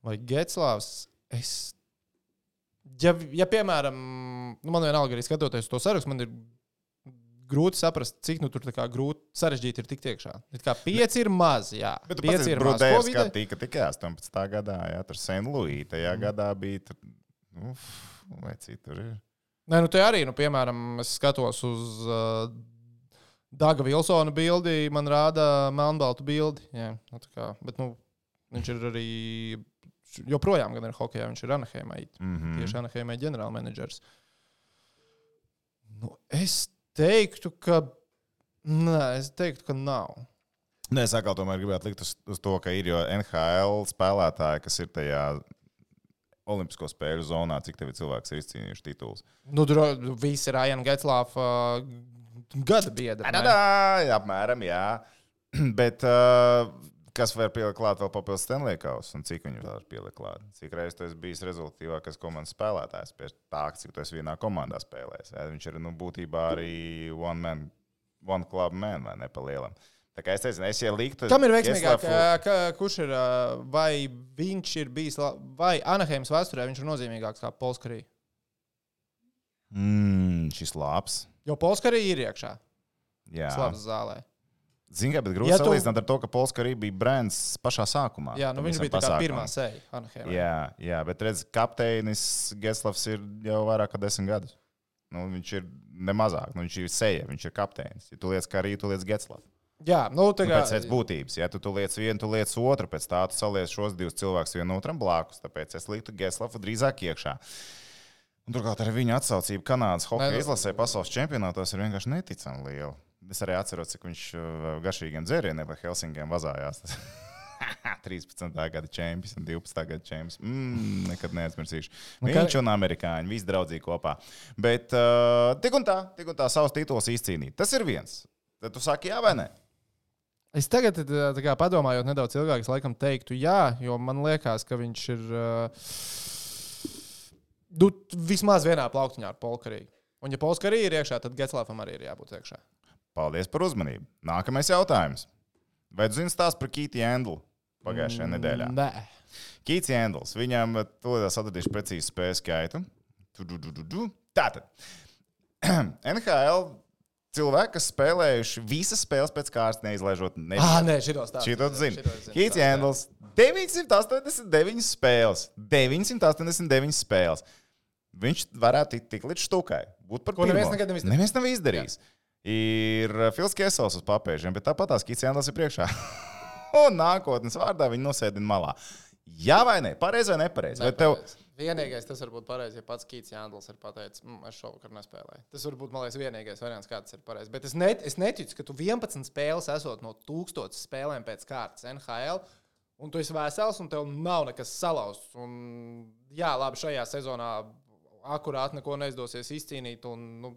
Vai Getslāvs? Es. Ja, ja piemēram, nu, man vienalga arī skatoties to sarakstu, man ir grūti saprast, cik nu tur kā grūti sarežģīti ir tikt iekšā. It kā pieci ir maz, jā. Bet pieci ir maz. Vidēji? ka tika tikai 18. gadā, jā, tur St. Louis, tajā Mhm. gadā bija, tur, uf, vai citur ir. Nē, nu te arī, nu, piemēram, es skatos uz uh, Daga Vilsona bildi, man rāda melnbaltu bildi. Jā, nu, kā, bet nu, viņš ir arī joprojām gan ir hokeja, viņš ir Anaheimā. Mm -hmm. Tieši Anaheimā ģenerālmenedžers. Nu, es teiktu, ka. Nē, es teiktu, ka nav. Nē, es atkal tomēr gribētu likt uz, uz to, ka ir jau NHL spēlētāji, kas ir tajā Olimpisko spēļu zonā, cik tev ir cilvēks ir izcīnījuši titulus. Nu, dro, visi ir Aina Getslāfa uh, gada ne? tā, apmēram, jā. [clears throat] Bet uh, kas var pielikt klāt vēl papildus Stanley Kausu un cik viņi var pielikt klāt? Cik reizes esi bijis rezultātīvākais komandas spēlētājs pie tā, cik esi vienā komandā spēlējis? Jā, viņš ir nu, būtībā arī one man, one club man vai ne pa lielam. Tā kā es nezinu, es jau liktu. Kam ir veiksmīgāk? Ka- Kurš ir? Vai viņš ir bijis, vai Anaheimas vēsturē viņš ir nozīmīgāks kā Polskarī? Mm, šis labs. Jo Polskarī ir iekšā, Jā, slāpes zālē. Ziniet, bet grūti Ja ja tu- salīdzināt ar to, ka Polska arī bija brands pašā sākumā. Jā, nu viņš bija tā kā pasākumam. pirmā seja Anaheimā. Jā, jā, bet redz, kapteinis Geslavs ir jau vairāk kā desmit gadus. Nu, viņš ir nemazāk, nu, viņš ir seja, viņš ir kapteinis. Ja tu lietas kā arī tu lietas Geslavs. Jā, nu tā Nu, kā. pēc pēc būtības, ja tu, tu lietas vienu, tu lietas otru, pēc tā tu saliec šos divus cilvēkus vienam otram blakus. Tāpēc es liktu Geslavu drīzāk iekšā. Un turklāt arī viņa atsaucība Kanādas hokeja nu- izlasē pasaules čempionātos ir vienkārši neticami liela. Es arī atceros, cik viņš uh, garšīgiem dzērieniem vai Helsingiem vazājās. [laughs] 13. gada čempions un 12. gada čempions. Mm, nekad neaizmirsīšu. Viņš un amerikāņi visi draudzīgi kopā. Bet uh, tik un tā, tik un tā savus titulus izcīnīt. Tas ir viens. Tad tu saki, jā vai nē? Es tagad, tā kā padomājot nedaudz ilgāk, es laikam teiktu, jā, jo man liekas, ka viņš ir uh, nu, vismaz vienā plauktiņā ar Polkarī. Un, ja Polskarī ir iekšā, tad Getslāfam arī ir jābūt iekšā. Paldies par uzmanību. Nākamais jautājums. Vai tu zini stāstu par Kīti Endlu pagājušajā nedēļā? Nē. Kīts Endls, viņam tūlīt atradīšu precīzu spēju skaitu. Tu, tu, tu, tu, tu. Tātad. [clears throat] NHL cilvēki, kas spēlējuši visas spēles pēc kārtas, neizlaižot Ah, nevienu. nē, šito stāstu. Šito zinu. Kīts Endls, 989 spēles. 989 spēles. Viņš varētu tikt tik līdz štukai. Būt par Ko neviens nekad nav izdarījis. Neviens nav izdarījis. Ir Fils Kesels uz papēžiem, bet tāpat tās Endls ir priekšā. [laughs] Un nākotnes vārdā viņi nosēdina malā. Jā vai nē? Pareizi vai nepareizi? Tev... Vienīgais tas var būt pareizi, ja pats Kīts Jānis ir pateicis, mm, es šovakar nespēlēju. Tas var būt, man liekas, vienīgais variants, kāds ir pareizs. Bet es, net, es neticu, ka tu 11 spēles esot no 1000 spēlēm pēc kārtas NHL, un tu esi vesels, un tev nav nekas salauzts. Un, jā, labi, šajā sezonā akurāti neko neizdosies izcīnīt, un nu,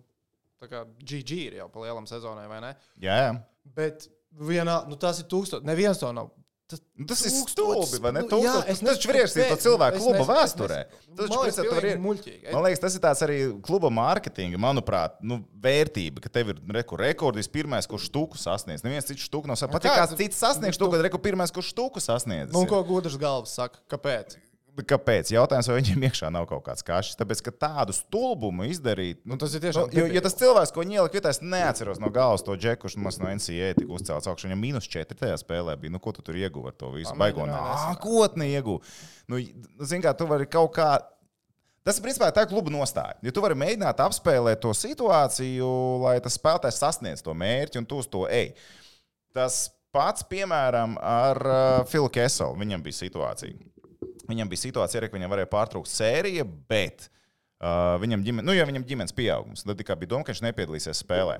tā kā GG ir jau pa lielam sezonai, vai ne? Jā, jā. Bet vienā, nu, tas ir tūkstoši, neviens to nav. Tas, Nu, Tas ir stulbi, vai ne? nu, jā, es Tas taču var ierakstīt to nezinu, cilvēku kluba nezinu, vēsturē. nezinu. Tas Man liekas, pēc iet- muļķīgi. Man liekas, tas ir tāds arī kluba mārketinga, manuprāt, nu, vērtība, ka tev ir reku, rekordis pirmais, kurš štuku sasniedz. Neviens cits štuku nav sasniedzis. Pat ja kāds- cits sasniedz nu, štuku, tad reku pirmais, kurš štuku sasniedz. Nu, ko gudrs galvas saka? Kāpēc? Kāpēc? Jautājums, vai viņiem iekšā nav kaut kāds kašs. Tāpēc, ka tādu stulbumu izdarīt. Nu, tas ir tiešām Nu, jo, jo tas cilvēks, ko viņi ielika vietā, es neatceros no galvas to džeku, kurš mums no NCA tika uzcelts augšā. Viņam mīnus 4 tajā spēlē bija. Nu, ko tu tur ieguvi ar to visu? Baigo nākotni ieguvi. Nu, Zini, kā tu vari kaut kā. Tas, principā, ir tā kluba nostāja. Ja tu vari mēģināt apspēlēt to situāciju, lai tas spēlētājs sasniedz to mērķi un tu uz to ej. Tas pats, piemēram, ar uh, Filu Keselu. Viņam bija situācija. Viņam bija situācija, ka viņam varēja pārtraukt sēriju, bet uh, viņam, ģimen, nu, ja viņam ģimenes pieaugums, tad tikai bija doma, ka viņš nepiedalīsies spēlē.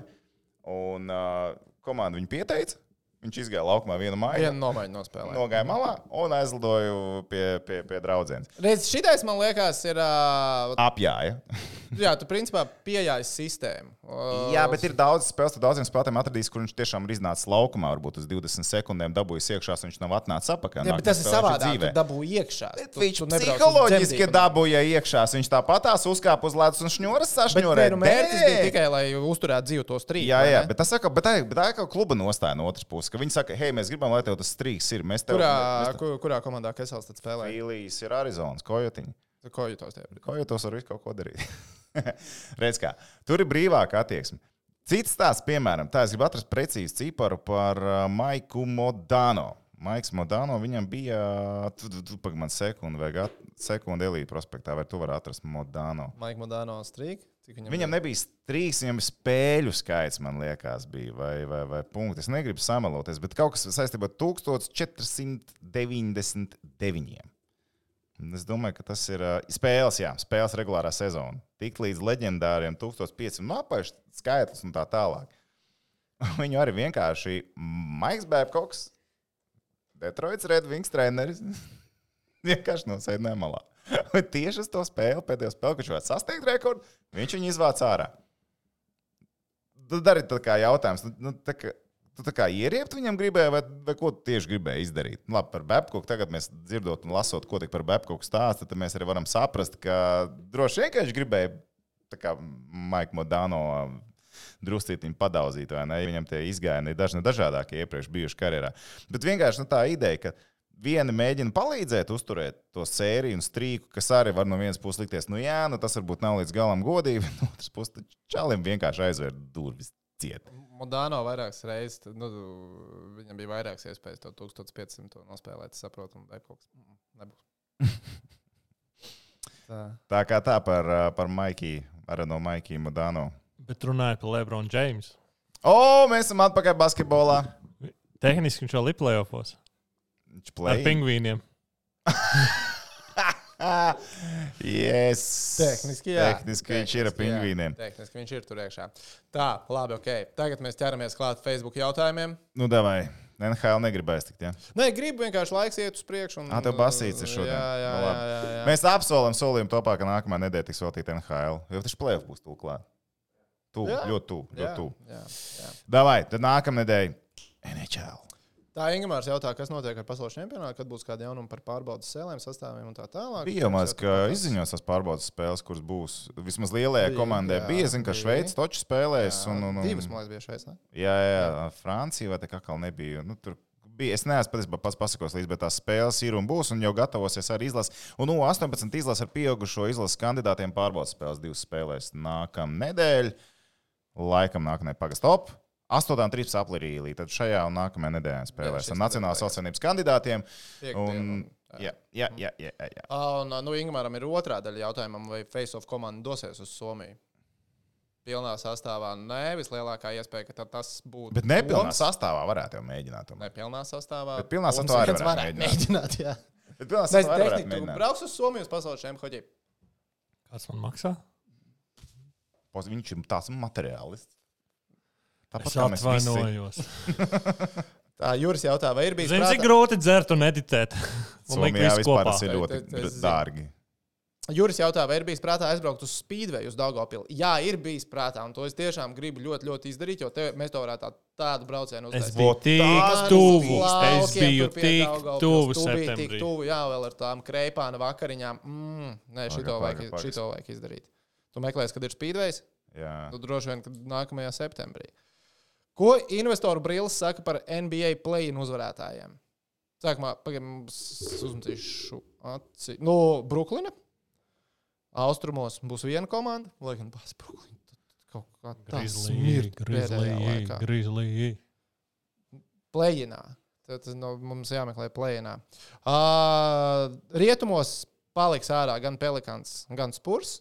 Un uh, komanda viņu pieteica. Viņš izgāja laukumā vienu māju, Vienu nomaiņu nospēlēt. nogāja malā un aizlidoja pie, pie, pie draudzenes. Redz, šitais man liekas, ir. ā, Apjāja. [laughs] Jā, tu principā pieejāji sistēmu. Ā, Jā, bet ir daudz spēles, tad daudziem spēlētājiem atradīs, kur viņš tiešām ir iznācis laukumā, varbūt uz 20 sekundēm dabūjis iekšā, un viņš nav atnācis atpakaļ. Jā, bet tas ir savādāk. dzīvē. Tu dabū iekšā. Bet Tu- Viņš tu psiholoģiski dabūja iekšā. Viņš tāpat tās uzkāpa uz ledus un šņuras Bet nē, sašņurēja. nu, mērķis bija tikai, lai uzturētu dzīvu to strīdu. Jā, jā, bet tas saka, bet tā, bet tā kā kluba nostāja no otras puses. Ka Viņi saka, hei, mēs gribam, lai tev tas strīks ir. Mēs tev Kurā, mēs tev... kur, kurā komandā Kesels tad spēlē? Fīlijas ir Arizonas, kojotiņi. Ko jūtos tajā? Kojotos var visu kaut ko darīt. [laughs] Redz, kā. Tur ir brīvāka attieksme. Cits stāsts, piemēram, tā es gribu atrast precīzi ciparu par uh, Maiku Modano. Maiks Modano, viņam bija, tu, tu, tu pagaidi man sekundi, vai gat- sekundi Elīja prospektā, vai tu vari atrast Modano? Maik Modano strīk? Viņam Viņam nebija trīs, viņam spēļu skaits, man liekas, bija, vai, vai, vai punkti. Es negribu samaloties, bet kaut kas saistībā ar 1499. Es domāju, ka tas ir spēles, jā, spēles regulārā sezona. Tik līdz leģendāriem 1500 no apakšas skaitlis un tā tālāk. [laughs] Viņu arī vienkārši Maiks Bēbkoks, Detroits Red Wings treneris, [laughs] vienkārši nosēdināja malā. Un tieši uz to spēli, pēdējo spēli, kurš varētu sasniegt rekordu, viņš viņu izvāc ārā. Tad arī tā kā jautājums, nu, nu, tā kā, tu tā kā ieriept viņam gribēji, vai, vai ko tu tieši gribēji izdarīt? Nu, Labi, par Babkoku tagad mēs dzirdot un lasot, ko tik par Babkoku stāsta, tad mēs arī varam saprast, ka droši vien, viņš gribēja, tā kā Maika Modano druscītiņu padauzīt, vai ne? Viņam tie izgājieni ir dažni dažādākie iepriekš bijuši karjerā. Bet vienkārši nu, tā ideja, ka viena mēģina palīdzēt uzturēt to sēriju un strīku, kas arī var no vienas puses likties, nu jā, nu tas varbūt nav līdz galam godīgi, [laughs] bet no otras puses tad čalim vienkārši aizvērt durvis ciet. Modāno vairākas reizes, nu, viņam bija vairākas iespējas to 1500 nospēlēt, saprotu, un Babkoks mm, nebūs. [laughs] Tā. Tā kā tā par, par Maikiju, arī no Maikija Modano. Bet runājot par Lebronu Džeimsu. O, mēs esam atpakaļ basketbolā. Tehniski viņš vēl ir plēsofos Viņš ar play. pingvīniem. [laughs] yes. Tehniski, jā. Tehniski viņš ir ar Tehniski, jā. pingvīniem. Tehniski viņš ir tur iekšā. Tā, labi, ok. Tagad mēs ķeramies klāt Facebook jautājumiem. Nu, davai. NHL negribēs tikt. Ja? Nē, gribu vienkārši laiks iet uz priekšu. Un, Ā, tev basīts ir šodien. Jā, jā, Nu, jā. jā, jā. Mēs apsolam solījumu topā, ka nākamā nedēļa tiks veltīta NHL. Jo tas plēsoņš būs tūlīt. Tuvu, Jā. ļoti jā, jā. Davai, tad nākamā nedēļa NHL. Tā Ingūns jautā, kas notiek ar pasaules čempionātu, kad būs kādi jaunumi par pārbaudas sēlēm, sastāviem un tā tālāk. Bija jau maz, ka Skatās. izziņos tās pārbaudas spēles, kuras būs. Vismaz lielajai Bija, komandai jā, bija, zinu, ka. Šveice toču spēlēs. Jā, Un, un, un, Divas, man liekas, bija šeit. Ne? Jā, jā, jā. Francija vai tā kā vēl nebija. Nu, tur bija. Es neesmu patiesībā pats pasakos līdzi, bet tās spēles ir un būs, un jau gatavosies arī izlases. Un nu, 18 izlases ar pieaugušo izlases kandidātiem pārbaudas spēles divas spēlēs nākamā nedēļa. Laikam nākamajā pagastop. 8. un 13. aprīlī. Tad šajā un nākamajā nedēļā spēlēs ar Nacionālās savienības kandidātiem. Un, un- jā, jā, jā, jā, jā, jā. Ah, Un, nu, Ingūram ir otrā daļa jautājumam, vai Face of komanda dosies uz Somiju. Pilnā sastāvā nē, vislielākā iespēja, ka tas būtu. Bet nepilnā Toms. sastāvā varētu jau mēģināt. tomēr. Nepilnā sastāvā. Bet pilnā sastāvā arī varētu varētu mēģināt. mēģināt. jā. Bet pilnā sastāvā arī varētu mēģināt. brauks uz Somiju uz pasaules čempionātu. Kāds man maksā? Viņš ir tāds materiālists. Tāpat Es kā mēs visi. atvainojos. [laughs] Tā Juris jautā, vai ir bijis Zini, cik grūti dzert un editēt. Man liekas, tas ir ļoti Es- es- es- dārgi. Juris jautā, vai ir bijis prātā aizbraukt uz Speedway, uz Daugopili. Jā, ir bijis prātā, un to es tiešām gribu ļoti, ļoti izdarīt, jo te, mēs to varētu tā, tādu braucienu Es uztaisīt. biju Vot tik tuvu. Es biju tik Daugavpils. tuvu Tu biji Tik tuvu, jā, vēl ar tām kreipāna vakariņām. Mm, nē, šito, Paga, vajag, paga, šito vajag izdarīt. Tu meklēsi, kad ir Speedways? Jā. Nu, droši vien, ka nākamajā septembrī. Ko investoru brīlis saka par NBA play-in uzvarētājiem? Sākumā, uzmetīšu aci. Nu, Brooklyna. Austrumos būs viena komanda, lai gan pats Brooklyn. Kaut kā tā Grizzly, smirt grizzly, pēdējā laikā. grizzly. Play-inā. Tad no, mums jāmeklē play-inā. Uh, rietumos paliks ārā gan Pelikans, gan Spurs.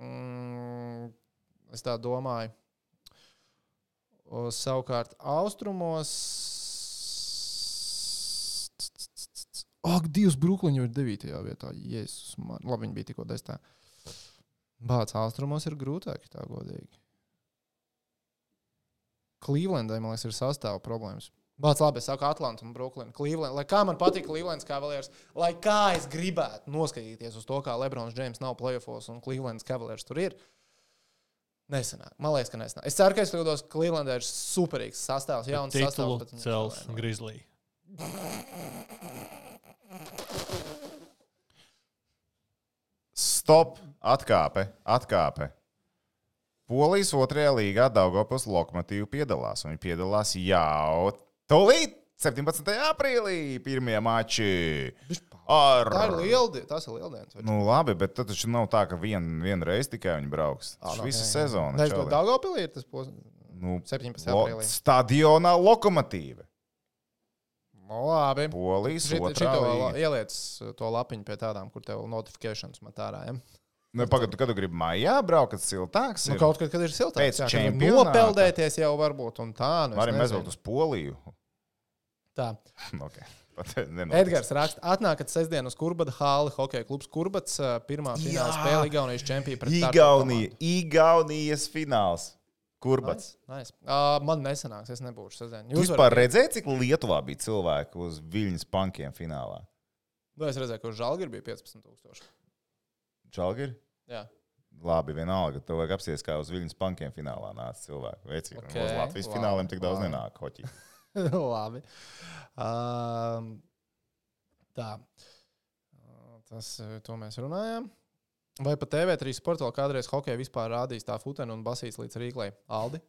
Mm, es tā domāju. O, savukārt, austrumos. Ak, divas brūkliņu ir 9. vietā. Jēzus, man. Labi, viņi bija tikko 10. Bācis austrumos ir grūtāk, tā godīgi. Clevelandai, man liekas, ir sastāvā problēmas. Bācis labi, es saku Atlantu un Brooklynu. Cleveland. Lai kā man patīk Clevelands Cavaliers, lai kā es gribētu noskatīties uz to, kā Lebrons Džeims nav playoffs un Clevelands Cavaliers tur ir. Nesenāk. Man liekas, ka nesenāk. Es ceru, ka es kļūdos. Clevelandai ir superīgs sastāvs, jauns Titulu sastāvs. bet viņi cels nevainojas. grizzly. Stop! Atkāpe! Atkāpe! Polijas otrajā līgā Daugopils lokomotīva piedalās. un Viņi piedalās jau tūlīt 17. aprīlī, pirmie mači. Ar... Tā ir liela diena. Tas ir liela diena. Nu, labi, bet tad taču nav tā, ka vien, vienreiz tikai viņi brauks. Tas visu sezonu. Čali. ko Daugopilī ir tas posms. Nu, 17. lo, aprīlī. stadionā lokomotīva. Nu, labi. Polijas līga. ieliec to lapiņu pie tādām, kur tev notifikācijas met ārā. Ja? Nu, pagaidu, kad tu gribi mājā braukt, kad siltāks Nu, ir. kaut kad, kad ir siltāks, Pēc jā, kad nopeldēties jau varbūt un tā. Nu, Varam aizbraukt uz Poliju. Tā. [laughs] Okay. [laughs] Edgars raksta, atnākat sestdien uz Kurbada hāli, hokeja klubs Kurbats, pirmā fināla spēle Igaunijas čempionā pret Tartu Igaunija, Igaunijas fināls. Kurbats. Nice, nice. Uh, man nesanāks, es nebūšu sestdien. Jūs vispār redzējāt, cik Lietuvā bija cilvēku uz Viļņas pankiem finālā? Nu, es redzēju, ka uz Žalgiri bija 15,000. Čalgiri? Jā, Labi, vienalga. Tev vajag apsties, kā uz Viļņas pankiem finālā nāca cilvēki. Vecīgi, Ok, okay. uz Latvijas labi, fināliem tik daudz labi. nenāk. Hoķi. [laughs] labi. Um, tā. Tas, uh, to mēs runājām. Vai pa TV3 sportā kādreiz hokeja vispār rādīs tā futena un basīts līdz rīklē? Aldi?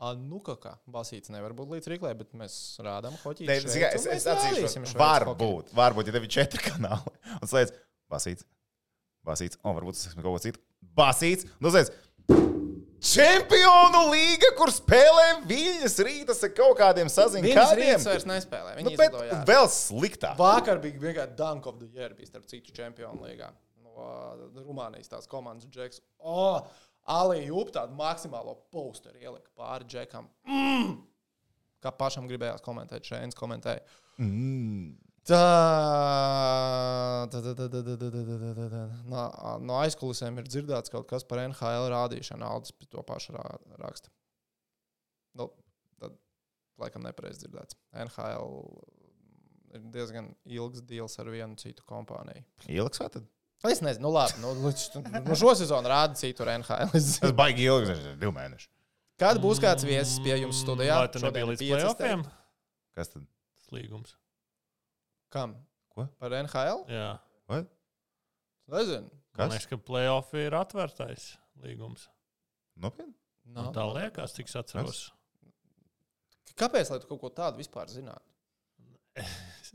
A, nu kā, kā basīts nevar būt līdz rīklē, bet mēs rādām hoķi. Ne, Es, es, es atzīšu, varbūt, varbūt, ja tev ir četri kanāli. Un slēdz, basīts, basīts, un varbūt tas ir kaut ko citu. Basīts, nu slēdz. Čempionu līga, kur spēlē Viļņas rītas ar kaut kādiem saziņām. Viņas rīts vairs nespēlē. Nu, Viņi bet izlidoja ārā. vēl sliktāk. Vakar bija vienkārši Dunk of the Year, bija starp citu čempionu līgā. No uh, Rumānijas tās komandas džeks. O, Ali Jup tādu maksimālo posteru ielika pāri džekam. Mm! Kā pašam gribējās komentēt, šeit komentēja. Mm. Tā, tā, tā, tā, tā, tā, tā, tā, tā, tā, tā. No, no aizkulisēm ir dzirdēts kaut kas par NHL rādīšanu. Aldis pie to pašu rā, raksta. Nu, tad, laikam, nepareizi dzirdēts. NHL ir diezgan ilgs deals ar vienu citu kompāniju. Ieliks vai tad? Es nezinu, nu, labi. Nu, līdz- nu, šo sezonu rāda citur NHL. Tas [laughs] baigi ilgs, tas ir divi mēneši. Kad būs kāds viesis pie jums studijā? Vai tu nebija līdz playoffiem? Kas tad? Tas līgums. Kam? Ko? Par NHL? Jā. Vai? Nezinu. Man Kas? liekas, ka playoffs ir atvērtais līgums. Nopietni? Nav. Tā liekas, cik es atceros. Kāpēc, lai tu kaut ko tādu vispār zinātu? [laughs]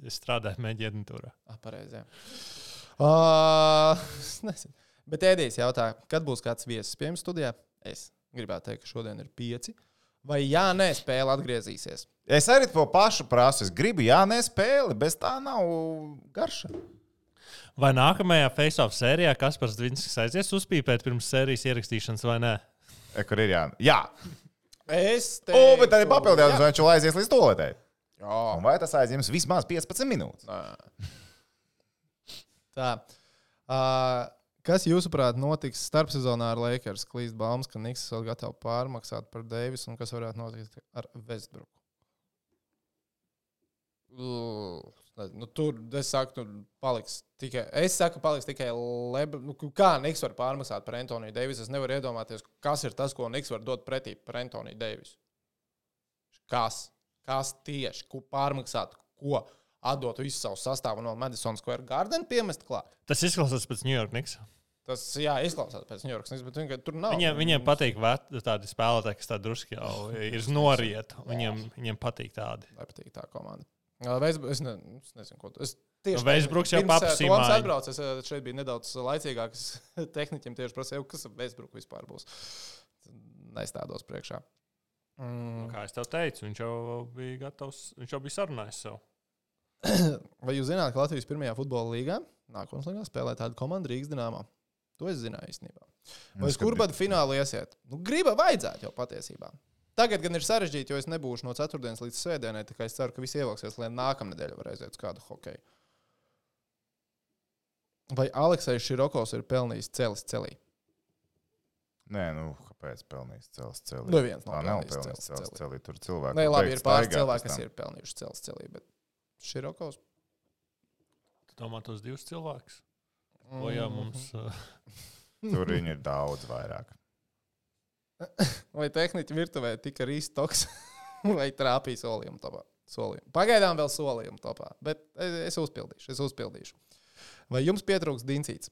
Es strādāju mēģinājumā. Ah, pareizi. Uh, nezinu. Bet ēdīs jautā, kad būs kāds viesis pie jums studijā? Es gribētu teikt, ka šodien ir pieci. Vai jā, nē, spēle atgriezīsies? Es arī to pašu prasu. Es gribu, jā, nē, spēli, bez tā nav garša. Vai nākamajā face-off sērijā Kaspars Dvinskis aizies uzpīpēt pirms sērijas ierakstīšanas vai nē? E, kur ir jā? Jā, Es o, bet arī papildinājums, vai viņš vēl aizies līdz toaletē. Jā, Un vai tas aizņems vismaz 15 minūtes? Nē. Tā. Uh, kas, jūsuprāt, notiks starpsezonā ar Lakers? Klīst baumas, ka Niks vēl gatavs pārmaksāt par Deivisu, un kas varētu notikt ar Vestbruku? Nu, tur es saku, tur paliks tikai. Es saku, paliks tikai Lebra. Nu, kā Niks var pārmaksāt par Antoniju Deivisu? Es nevaru iedomāties, kas ir tas, ko Niks var dot pretī par Antoniju Deivisu. Kas? Kas tieši? Ko pārmaksāt? Ko? Atdot visu savu sastāvu no Madison Square Garden, piemest klāt. Tas izklausās pēc New York Knicks. Tas, jā, izklausās pēc New York, bet vienkārši tur nav. Viņiem, viņiem patīk vet- tādi spēlētāji, kas tādi drusku jau ir noriet. Viņiem, viņiem patīk tādi. Nepatīk tā komanda. Veids, es, ne, es nezinu, ko tu. Es tieši Nu, Veisbruks jau paprasīja Toms atbrauc, es šeit biju nedaudz laicīgāks. [laughs] Tehniķiem tieši prasīju, kas Veisbruks vispār būs. Nestādos priekšā. Mm. Kā es tev teicu, viņš jau bija gatavs, viņš jau bija sarunājis sev. [clears throat] Vai jūs zināt, ka Latvijas pirmajā futbola līgā nākamā līgā spēlē tādu komandu Rīgas dīnāmā? To es zināju īstenībā. Vai uz kur bada finālu iesiet? Nu, griba vajadzētu jau patiesībā. Tagad gan ir sarežģīti, jo es nebūšu no ceturtdienas līdz svētdienai, tā kā es ceru, ka visi ievilksies, lai nākamnedēļ varēs iet uz kādu hokeju. Vai Aleksais Širokovs ir pelnījis celis celī? Nē, nu, kāpēc pelnījis cels celī? Nu, viens nav Tā nav pelnījis cels celī. celī. Tur cilvēki. Nē, labi, ir pāris cilvēki, kas ir pelnījuši celis celī, bet Širokovs. Tu domā tos divus cilvēkus? O, jā, Mhm. mums. [laughs] Tur viņi ir daudz vairāk. [coughs] Vai tehniķi virtuvē tika rīstoks [laughs] vai trāpīja solījumu topā? Solījumu. Pagaidām vēl solījumu topā, bet es, uzpildīšu, es uzpildīšu. Vai jums pietrūks dincīts?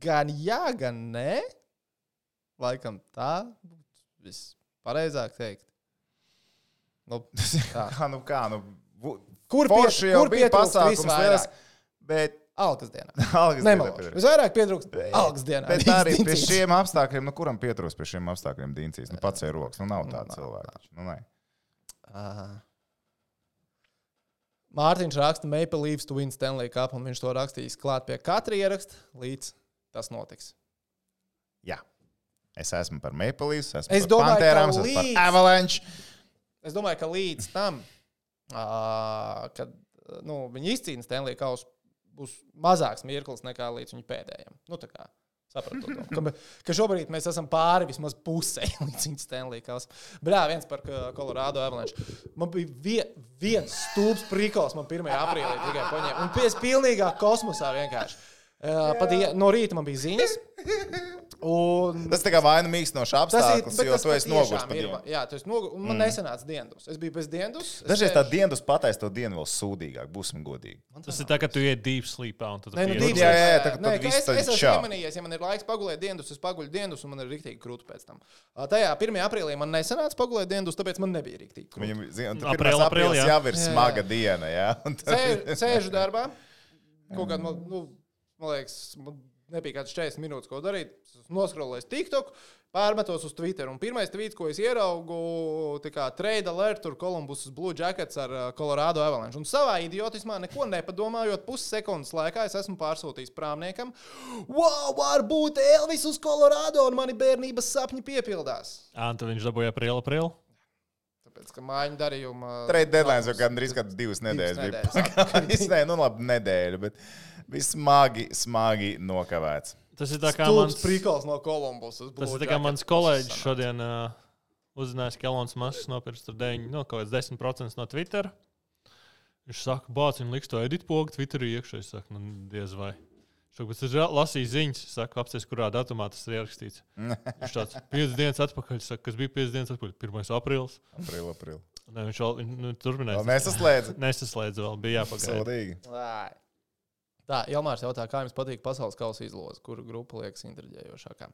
Gan jā, gan nē. Laikam tā būtu vispareizāk teikt. Nu, [laughs] tā. Kā nu kā? Nu, Kur, jau kur bija pasākums liels, bet Algas dienā. [laughs] algas Nemalšu. dienā Visvairāk pietrūkst algas dienā. Bet arī pie šiem apstākļiem, nu, kuram pietrūkst pie šiem apstākļiem dīncīs? Nu, pats ir rokas. Nu, nav tāda nav cilvēka. Nu, nē. Aha. Mārtiņš raksta Maple Leafs to win Stanley Cup, un viņš to rakstīs klāt pie katra ieraksta, līdz tas notiks. Jā. Es esmu par Maple Leafs, esmu Es par domāju, Pantērām, es esmu par Avalanche. Es domāju, ka līdz tam uh, kad nu, viņi izcīnīs Stanley kausu, būs mazāks mirklis nekā līdz viņa pēdējiem. Nu, Sapratu. Ka, ka šobrīd mēs esam pāri vismaz pusē [laughs] līdz viņa Stanley kausam. Bet jā, viens par Colorado Avalanche. Man bija vie, viens stulbs prikals man 1. aprīlī tikai paņēma. Un pēc pilnīgā kosmosā vienkārši. Uh, pat no rīta man bija ziņas. Un... Tas tā kā vaina mīkstinošs apstākļus, jo tu esi noguris dienu. Jā, tu esi noguris. Man mm. nesenāca dienas. Es biju bez dienas. Dažreiz tā dienas pateiks to dienu vēl sūdīgāk, būsim godīgi. Tas ir tā, ka tu iet deep sleepā un tad Nē, nu, deep jā, jā, jā, tā, Nē, tad viss es, es esmu iemanījies, ja man ir laiks pagulēt dienas, es paguļu dienas, un man ir rīktīgi krūti pēc tam. Tajā 1. aprīlī man nesanāca pagulēt dienas, tāpēc man nebija rīktīgi. Viņam zin, tu Aprīl, pirmais aprīl, aprīlis jā. jau ir smaga jā. diena. Jā, un tad- Sēž- Sēžu darbā. Kaut kādā, man, nu, man liekas, man nebija kāds 40 minūtes, ko darīt. Es Noskrolēju TikTok, pārmetos uz Twitter. Un pirmais tweets, ko es ieraugu, bija trade alert, tur Kolumbus Blue Jackets ar uh, Colorado Avalanche. Un savā idiotismā, neko nepadomājot, pussekundes laikā es esmu pārsūtījis prāmniekam, wow, varbūt Elvis uz Colorado un mani bērnības sapņi piepildās. Anta viņš dabūja aprīli, aprīli. Tāpēc, ka mājiņu darījuma. Trade deadline jau gandrīz kādas divas nedēļas bija nedēļas pagājis. [laughs] Nē, nu labi, nedēļa, bet viss smagi, smagi nokavēts. Tas ir tā kā Stulbs mans, prikals no Kolumbus. tas ir tā kā mans kolēģis šodien uh, uzzinājis, ka Elonas Masks nopirks tur 9, no kaut kāds 10% no Twitter. Viņš saka, bāc, viņa liks to edit pogu Twitterī iekšā. Es saku, nu, diez vai. Šobrīd es lasīju ziņas, saku, apsties, kurā datumā tas ir ierakstīts. Viņš tāds 5 dienas atpakaļ, saka, kas bija 5 dienas atpakaļ, 1. aprīlis. Aprīl, aprīl. Nē, viņš vēl nu, turpināja. Nesaslēdz. Nesaslēdz vēl, bija jāpagaida. Sodīgi. Tā, Jelmārs jautā, kā jums patīk pasaules kausa izloze, kuru grupa liekas intriģējošākā.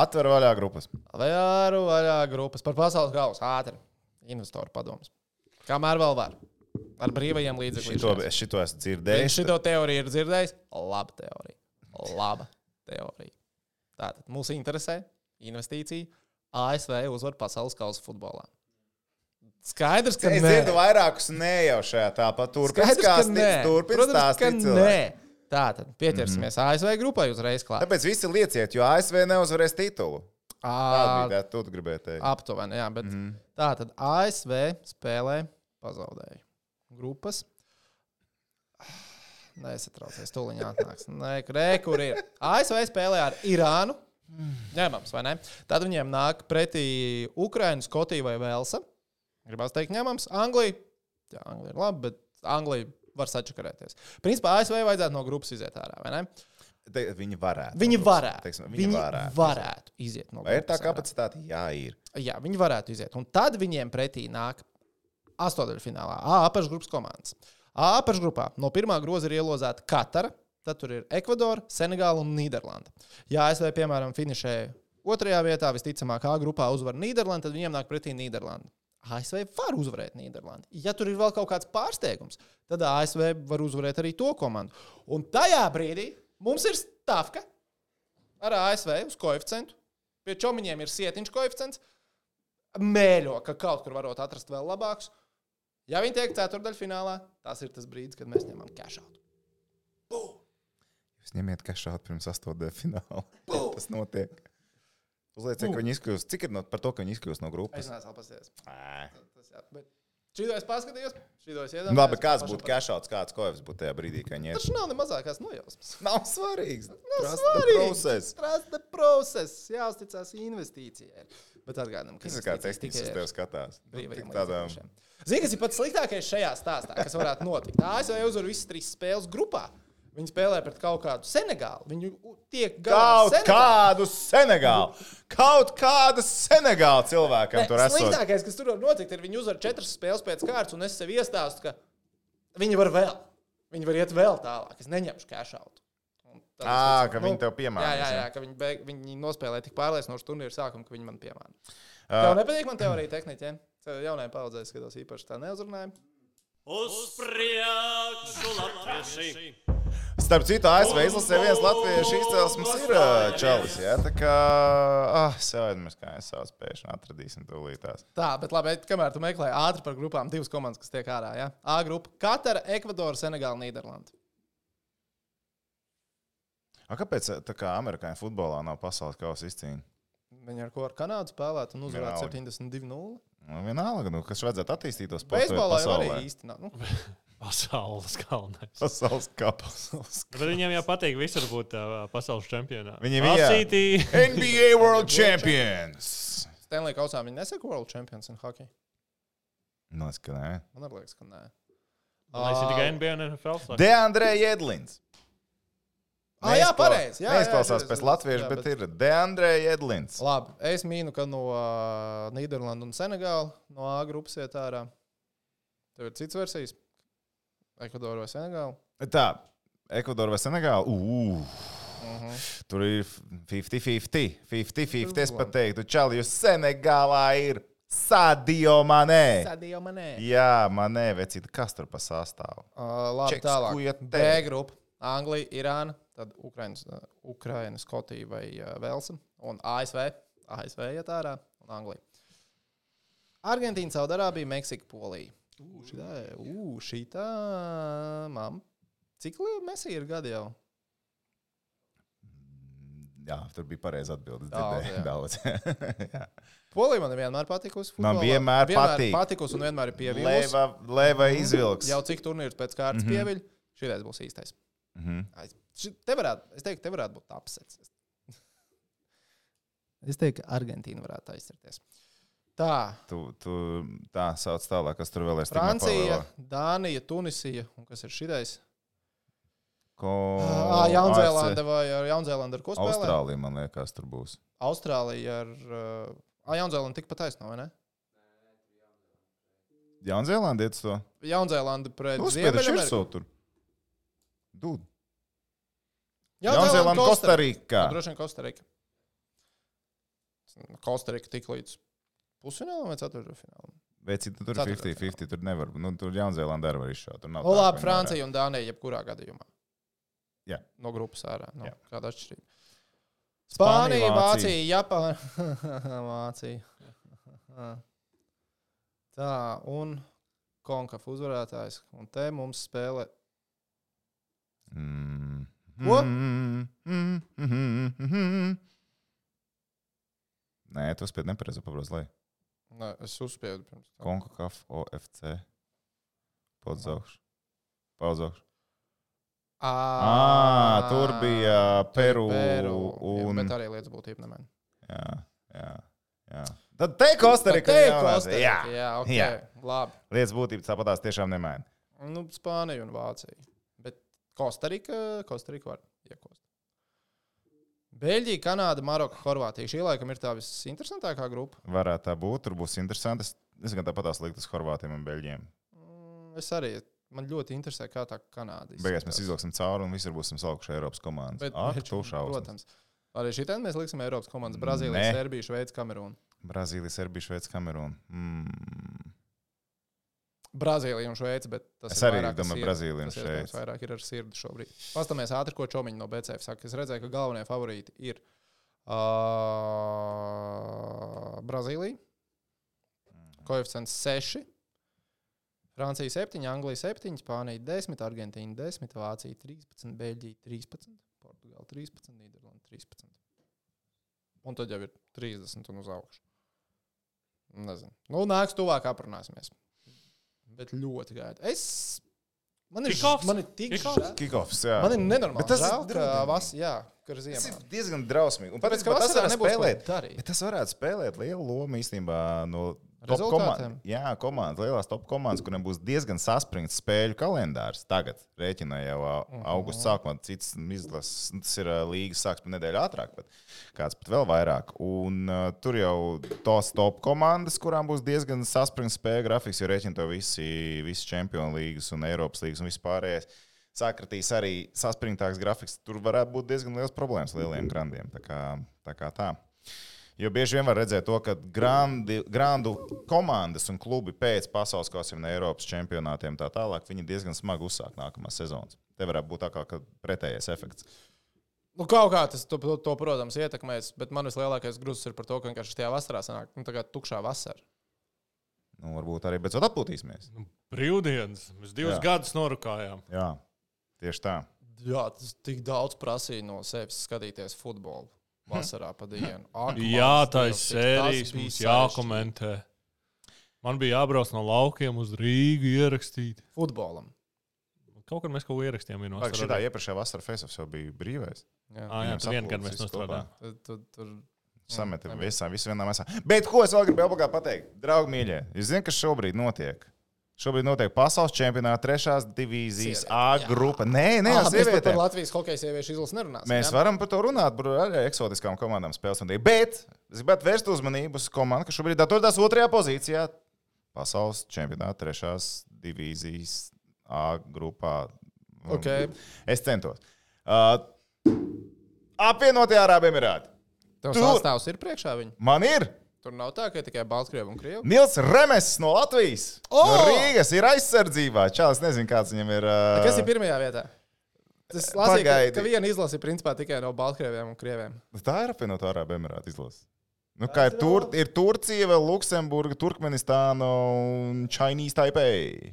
Atver vaļā grupas. Ar vaļā grupas par pasaules kausu? Ātri. Investoru padomus. Kamēr vēl var. Ar brīvajiem līdzekļiem. Šito, es šito esmu Viņš dzirdējis. šo teoriju ir dzirdējis. Laba teorija. Laba teorija. Tātad mūs interesē investīcija. ASV uzvar pasaules kausa futbolā. Skaidrs, ka Es nē. dzirdu vairākus nē jau šajā tāpat. Ka stāstīt, nē. ka stāstīt. nē. cilvēki. Tātad pieķersimies mm -hmm. ASV grupai uzreiz klāt. Tāpēc visi lieciet, jo ASV neuzvarēs titulu. Tā bija tā, tu gribēji teikt. Aptuveni, jā, bet mm. -hmm. tā tad ASV spēlē pazaudēja grupas. [sighs] Nesatraucies, tūlīt atnāks. Nē, re, kur ir? ASV spēlē ar Irānu. Ņemams, vai ne? Tad viņiem nāk pretī Ukraiņa, Skotija vai Velsa. Gribās teikt, ņemams. Anglija. Jā, Anglija ir labi, bet Anglija var sačakarēties. Principā ASV vajadzētu no grupas iziet ārā, vai ne? Te, viņi varētu. Viņi varētu. Teiksim, viņi varētu. varētu iziet no Vai ir tā grupas kapacitāte? Jā, ir. Jā, viņi varētu iziet. Un tad viņiem pretī nāk astotdaļfinālā A apakšgrupas komandas. A apakšgrupā no pirmā groza ir ielozēta Katara, tad tur ir Ekvadora, Senegāla un Nīderlanda. Ja ASV, piemēram, finišē otrajā vietā, visticamāk, A grupā uzvar Nīderlanda, tad viņiem nāk pretī Nīderlanda. ASV var uzvarēt Nīderlandi. Ja tur ir vēl kaut kāds pārsteigums, tad ASV var uzvarēt arī to komandu. Un tajā brīdī mums ir stāvka ar ASV uz koeficientu. Pie čomiņiem ir sietiņš koeficients. Mēļo, ka kaut kur varot atrast vēl labākus. Ja viņi tiek ceturdaļfinālā, tas ir tas brīdis, kad mēs ņemam cash out. Jūs ņemiet kašātu pirms astotdē fināla. Tas notiek. Uzlieciet, ka viņi izkļūst. Cik ir no, par to, ka viņi izkļūst no Es grupas? neesmu. Tas, jā, bet šī es paskatījos, šī es Nu, iedomājos. Labi, kāds būtu kašāts, kāds koeficients būtu tajā brīdī, kad viņi Tas nav ne mazākās nojausmas. [laughs] Nav svarīgs. Tas Svarīgs. Trust the process. Jāuzticas investīcijai. Bet atgādinām, ka Tas ir kā tehniski uz tikai tevi skatās. Tik Tādām. Zini, kas ir pats sliktākais šajā stāstā, kas varētu notikt? [laughs] ASV uzvar visas trīs spēles grupā. Viņi spēlē pret kaut kādu Senegālu. Viņi u- tiek Kaut Senegālu. kādu Senegālu. Kaut kādu Senegālu cilvēkam Ne, tur esot. Sliktākais, kas tur var notikt, ir viņi uzvar četras spēles pēc kārtas, un es sev iestāstu, ka viņi var vēl. Viņi var iet vēl tālāk. Es neņemšu cash out. Un tad es Ā, teicu, ka viņi tev piemānīs, Jā, jā, ja? jā ka viņi, beig, viņi nospēlē tik pārliecinošu turnīru sākumu, ka viņi man piemāna. Ā. Tev nepatīk man teorija tehniķiem? Tev jaunajai paudzei skatos īpaši tā neuzrunājuma. Uz priekšu, latvieši! Starp citu, ASV izlasē viens latviešu izcelsmes ir čalis. Ja? Tā kā, ah, sev aizmirst, kā es savu spēju atradīsim tūlītās. Tā, bet labi, kamēr tu meklē ātri par grupām, divas komandas, kas tiek ārā. Ja? A grupa - Katara, Ekvadora, Senegāla, Nīderlanda. A, kāpēc tā kā amerikāņu futbolā nav pasaules kausa izcīņa? Viņi ar ko ar Kanādu spēlētu un uzvarētu Vienalga. 72-0. Nu, vienalga, nu, kas vajadzētu attīstītos sporta Beisbolā jau arī nav. Nu, [laughs] Pasaules galvenais. Pasaules kaps. Bet viņiem jau patīk visur būt uh, pasaules čempionā. Viņiem ir, jā. City. NBA [laughs] World Champions! Stanley Kausā viņi nesaka World Champions in hockey. Nu, es, ka nē. Man liekas, ka nē. Lai ir tikai NBA un NFL. saka. Deandre Jedlins. Ah, jā, pareizi. Jā, jā, Neizklausās jā, pēc jā, latviešu, jā, bet bet- ir Deandre Jedlins. Labi, es mīnu, ka no uh, Nīderlandes un Senegāla no A grupas iet ārā. Tev ir cits versijas. Ekvadora vai Senegāla. Tā, Ekvadora vai Senegāla? Uh, Mhm. tur ir 50-50. 50-50. Es pat teiktu, Čāli, jūs Senegālā ir Sadio Manē. Sadījā manē. Jā, manē, vecīt, kas tur pa sastāvu? Uh, labi, Čeks, tālāk. te. grupa. Anglija, Irāna, tad Ukrainas, uh, Ukraina, Skotija vai uh, Velsa. Un ASV. ASV iet ārā un Anglija. Argentīna, Saudārābija, Meksika, Polija. Ugh, šitā, ugh, šitā, mam. Cik liela mesija ir gadi jau? Jā, tur bija pareizi atbildes. Daudz, dzirdēju. Daudz. [laughs] Polija man vienmēr patikusi. Man futbolā. vienmēr patīk. patikusi un vienmēr ir pievilkusi. Leva, leva izvilks. Jau cik turnīrs pēc kārtas mm Mhm. -hmm. pieviļ, šitais būs īstais. Mhm. Ai, ši- Te varētu, es teiktu, te varētu būt apsets. Es teiktu, ka Argentīna varētu aizsarties. Tā, Tu, tu tā sauc tālāk, kas tur vēl ir. Francija, Dānija, Tunisija un kas ir šitais? Ko... Ah, Jaunzēlanda vai ar Jaunzēlandu ar ko spēlē? Austrālija, man liekas, tur būs. Austrālija ar. Ah, Jaunzēlanda tikpat taisno, vai ne? Jaunzēlanda iet uz to. Jaunzēlanda pret Ziemeļameriku. Dūd. Jaunzēlanda, Jaunzēlanda, Kostarika. Kostarika. Nu, Droši vien Kostarika. Kostarika tik līdz pusfinālam vai ceturtfinālam. Veci, tur ir Ceturtdaļfinālā. 50-50. Tur nevar. Nu, tur Jaunzēlanda arī var izšaut. Tur nav O, labi, Francija un Dānija, jebkurā gadījumā. Jā. No grupas ārā. No, Jā. kāda atšķirība? Spānija, Vācija. Japāna. [laughs] Vācija. Tā, un Konkaf uzvarētājs. Un te mums spēlē. Mm. Ko? Mm, mm, mm, mm, mm. Nē, tu spēj nepareizi pabrauc, lai Nē, es uzspiedu pirms tam. Konkakaf, OFC. Podzaugš. Paudzaugš. Ā, Ā, tur bija Peru Peru. un. Bet arī lietas būtība nemēn. Jā, jā, jā. Tad te Kostarika. Te. Kostarika, Jā, jā, ok. Jā. Labi. lietas būtība tāpatās tiešām nemaina. Nu, Spānija un Vācija. Bet Kostarika, Kostarika var iekost. Beļģija, Kanāda, Maroka, Horvātija. Šī laikam ir tā visinteresantākā grupa. Varētu tā būt, tur būs interesanti. Es- Es gan tāpatās liktu uz Horvātiem un Beļģiem. Mm, Es arī. Man ļoti interesē, kā tā Kanāda Beigās mēs izskatās. izvilksim cauri un visur būsim salikuši Eiropas komandas. Bet, Ak, bet, protams. Arī šī mēs liksim Eiropas komandas. Brazīlija, Nē. Serbija, Šveice, Kamerūna. Brazīlija, Serbija, Šveice, Kamerūna. Mm. Brazīlija un Šveice, bet tas Es arī domāju sirdi. Brazīliju un Tas iespējams Šveici. vairāk ir ar sirdi šobrīd. Pastāmies ātri, ko Čomiņš no BCF saka. Es redzēju, ka galvenie favorīti ir uh, Brazīlija. Koeficients 6. Francija 7, Anglija 7, Spānija 10, Argentīna 10, Vācija 13, Beļģija 13, Portugāla 13, Nīderlanda 13. Un tad jau ir 30 un uz augšu. Nezinu. Nu, nāks tuvāk aprunāsimies. Bet ļoti gaida. Es. Man ir, Kickoffs? man ir tik jā. Man ir nenormāli. Bet tas ir žēl, draudīgi. vas, jā, ir Tas ziemā. ir diezgan drausmīgi. Un Tāpēc, Tāpēc, ka tas varētu spēlēt. tas varētu spēlēt lielu lomu īstenībā no komandas. Jā, komandas, lielās top komandas, kuriem būs diezgan saspringts spēļu kalendārs. Tagad rēķina jau Mhm. augusta sākumā, cits izlases, tas ir līgas sāks pa nedēļu ātrāk, bet kāds pat vēl vairāk. Un uh, tur jau tos top komandas, kurām būs diezgan saspringts spēļu grafiks, jo rēķina to visi, visi čempionu līgas un Eiropas līgas un vispārējais. Sakratīs arī saspringtāks grafiks. Tur varētu būt diezgan liels problēmas lieliem grandiem. Tā kā tā. Kā tā. Jo bieži vien var redzēt to, ka grandi, grandu komandas un klubi pēc pasaules kausa un Eiropas čempionātiem tā tālāk, viņi diezgan smagi uzsāk nākamās sezonas. Te varētu būt tā kā pretējais efekts. Nu, kaut kā tas, to, to, to, protams, ietekmēs, bet man vislielākais grūzis ir par to, ka vienkārši tajā vasarā sanāk nu, tā kā tukšā vasara. Nu, varbūt arī beidzot atpūtīsimies. Nu, Brīvdienas. Mēs divus Jā. gadus norukājām. Jā, tieši tā. Jā, tas tik daudz prasīja no sevis skatīties futbolu vasarā pa dienu. [laughs] Ak, Jā, tā ir sērijas mums jākomentē. Man bija jābrauc no laukiem uz Rīgu ierakstīt. Futbolam. Kaut kur mēs kaut ko ierakstījām. vienos Vai ar- šitā iepriekšējā vasarā Festivs jau bija brīvais? Jā. Ā, jā, vienu gadu sapulces mēs tur Sametam visām, visu vienā masā. Bet ko es vēl gribēju pateikt? Draugi, mīļie, jūs zināt, kas šobrīd notiek? Šobrīd notiek pasaules čempionāta trešās divīzijas Sieviete, A jā. grupa. Nē, nē, pat par sievietēm. Latvijas hokeja sieviešu izlases nerunāsim. Mēs jā? varam par to runāt, par arī eksotiskām komandām spēles. Bet es gribētu vērst uzmanību uz komandu, kas šobrīd atrodas otrajā pozīcijā pasaules čempionāta trešās divīzijas A grupā. Ok. Es centos. Uh, Apvienotie Arābu Emirāti. Tev Tu- sastāvs ir priekšā viņa. Man ir Tur nav tā, ka tikai Baltkrievi un Krievi. Nils Remes no Latvijas. O! No Rīgas ir aizsardzībā. Čāls nezinu, kāds viņam ir. Uh, Kas ir pirmajā vietā? Tas lasīja, ka, ka viena izlase ir principā tikai no Baltkrieviem un Krieviem. Tā ir apvienotā Arābu Emirātu izlase. Nu, kā ir, tur, ir Turcija, vēl Luksemburga, Turkmenistāna un Chinese Taipei.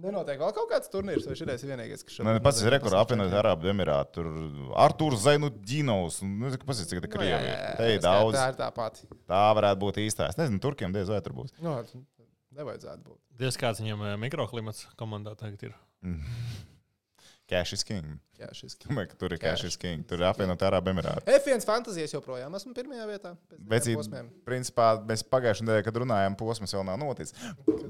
Nenotiek vēl kaut kāds turnīrs, vai šis ir vienīgais, kas Nē, pats ir rekords apvienot Arābu Emirātu. Tur Arthurs Zainu Dinovs. un, Nu, kas ir tagad Krievija? Te ir daudz. Tā ir tā pati. Tā varētu būt īstā. Es nezinu, Turkiem diez vai tur būs. Nu, nevajadzētu būt. Diez kāds viņam eh, mikroklimats komandā tagad ir. [laughs] Cash is king. Jā, šis. Domāju, ka tur ir Cash. cash is king. Tur ir apvienot Arābu Emirātu. F1 fantāzijas joprojām esmu pirmajā vietā. Bet, principā, mēs pagājušajā nedēļā, kad runājām, posms vēl nav noticis.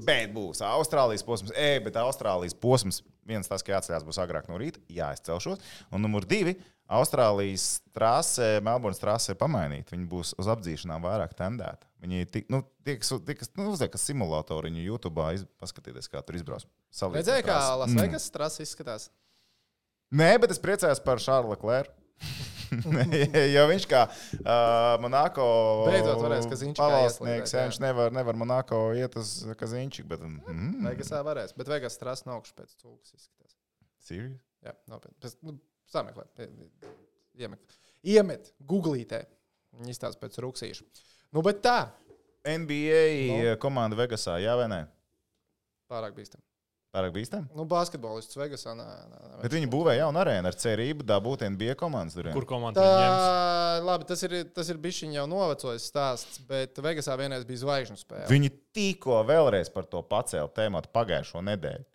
Bet būs Austrālijas posms, e, bet Austrālijas posms viens tas, ka jāatcerās, būs agrāk no rīta. Jā, es celšos. Un numur divi - Austrālijas trase, Melburnas trase pamainīt. Viņi būs uz apdzīšanām vairāk tendēti. Viņi tik, nu, tie, kas, tie, kas nu, uzliek simulātoru viņu YouTube, paskatieties, kā tur izbrauc. Redzēji, kā trases. Lasvegas mm. trasa izskatās? Nē, bet es priecājos par Šārlu [laughs] Klēru. jo viņš kā uh, Monako jā. viņš nevar, nevar Monako iet uz Kazinčiku, bet... Mm, Vegasā varēs, bet Vegas nav augsts pēc cūkas izskatās. serious? Jā, nopietni. Pēc, nu, sameklē, iemet, iemet googlītē. Viņi izstāsta pēc rūksīša. Nu, bet tā, NBA No. no. komanda Vegasā, jā vai nē? pārāk bīstam. Pārāk bīstam. Nu, basketbolists Vegasā. Nē, nē, nē, Bet viņi būvēja jaunu arēnu ar cerību dabūt NBA komandas tur. Kur komanda? Tā, labi, tas ir, tas ir bijis jau novecojis stāsts, bet Vegasā vienreiz bija zvaigžņu spēle. Viņi tikko vēlreiz par to pacēla tēmu pagājušo nedēļu.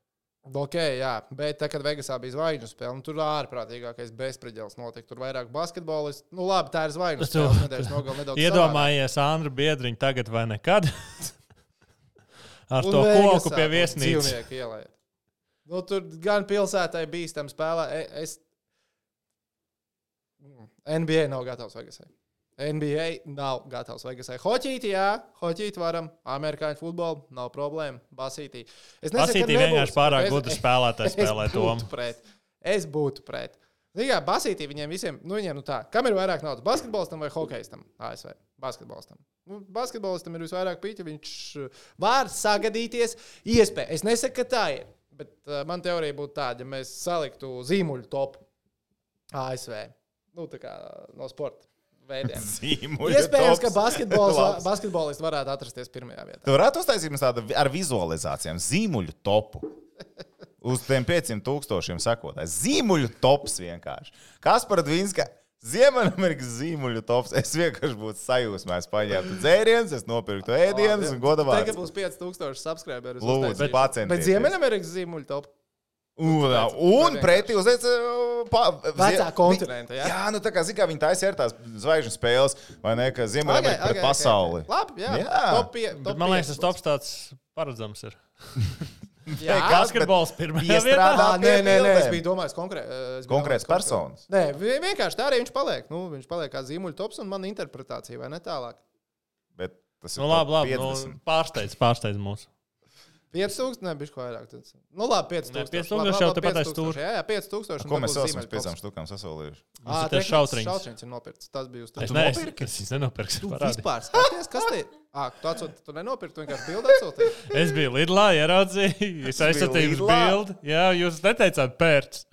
Ok, jā, bet tā, kad Vegasā bija zvaigžņu spēle, nu, tur ārprātīgākais bezspriedzels notika. Tur vairāk basketbolists. Nu, labi, tā ir zvaigžņu spēle. Iedomājies, Andra Biedriņa tagad vai nekad? [laughs] Ar to koku pie viesnīcas. Nu, tur gan pilsētai bīstam spēlē. E- Es... NBA nav gatavs Vegasai. NBA nav gatavs Vegasai. Hoķītī, jā, hoķītī varam. Amerikāņu futbolu nav problēma. Basītī. Es ka Basītī vienkārši pārāk Es- gudri spēlētāji spēlē [laughs] es to. būtu pret. Es būtu pret. Zini, kā basītī viņiem visiem, nu, viņiem, nu tā, kam ir vairāk naudas? Basketbolistam vai hokeistam? ASV. Basketbolistam. Nu, basketbolistam ir visvairāk pīķa, viņš uh, var sagadīties iespēju. Es nesaku, ka tā ir, bet uh, man teorija būtu tāda, ja mēs saliktu zīmuļu topu ASV. Nu, tā kā no sporta veidiem. [laughs] Zīmuļu Iespējams, ka tops. [laughs] basketbols, Labs. basketbolists varētu atrasties pirmajā vietā. Tu varētu uztaisīt mums tādu ar vizualizācijām, zīmuļu topu. [laughs] Uz tiem 500 tūkstošiem sekotāju. Zīmuļu tops vienkārši. Kas par Dvīnska? Ziemeļamerikas zīmuļu tops. Es vienkārši būtu sajūsmā. Es paņemtu dzērienus, es nopirktu ēdienus un godavātu. Tagad būs 5000 subscriberi. Lūdzu, pacentieties. Bet Ziemeļamerikas zīmuļu topu. Un, un pretī uzliek Vecā kontinenta, jā? Jā, nu tā kā, zin, kā viņi taisa ir tās zvaigžņu spēles, vai ne, ka Ziemeļamerika pret pasauli. Labi, jā. Jā. Top pie, top man liekas, tas tops tāds paredzams ir. [laughs] Jā, Basketbols pirmajā vietā. Ah, nē, nē, nē, es biju domājis konkrēti. Konkrēts personas. Nē, vi- vienkārši tā arī viņš paliek. Nu, viņš paliek kā zīmuļu tops un mana interpretācija, vai ne tālāk? Bet tas ir Nu, labi, labi. Nu, 50. pārsteidz, pārsteidz mūs. 5000, ne, bišķi vairāk. tad- Nu, labi, 5000. Ne, 5000 jau tepat aiz stūra. Jā, jā, 5000. un Ko mēs par piecām tops. štukām sasolījuši? Mums Ā, ir šautriņas. Šautriņš ir nopirkts. Tas bija uz Es tā. neesmu. Es viņus nenopirkšu. Tu parādi. vispār skaties, kas te ir? Ah, tu, atsūt, tu nenopirki, vienkārši bildi atsūtīji. Es biju Lidlā, ieraudzīju, [laughs] es aizsūtīju bildi. Jā, jūs neteicāt pērts.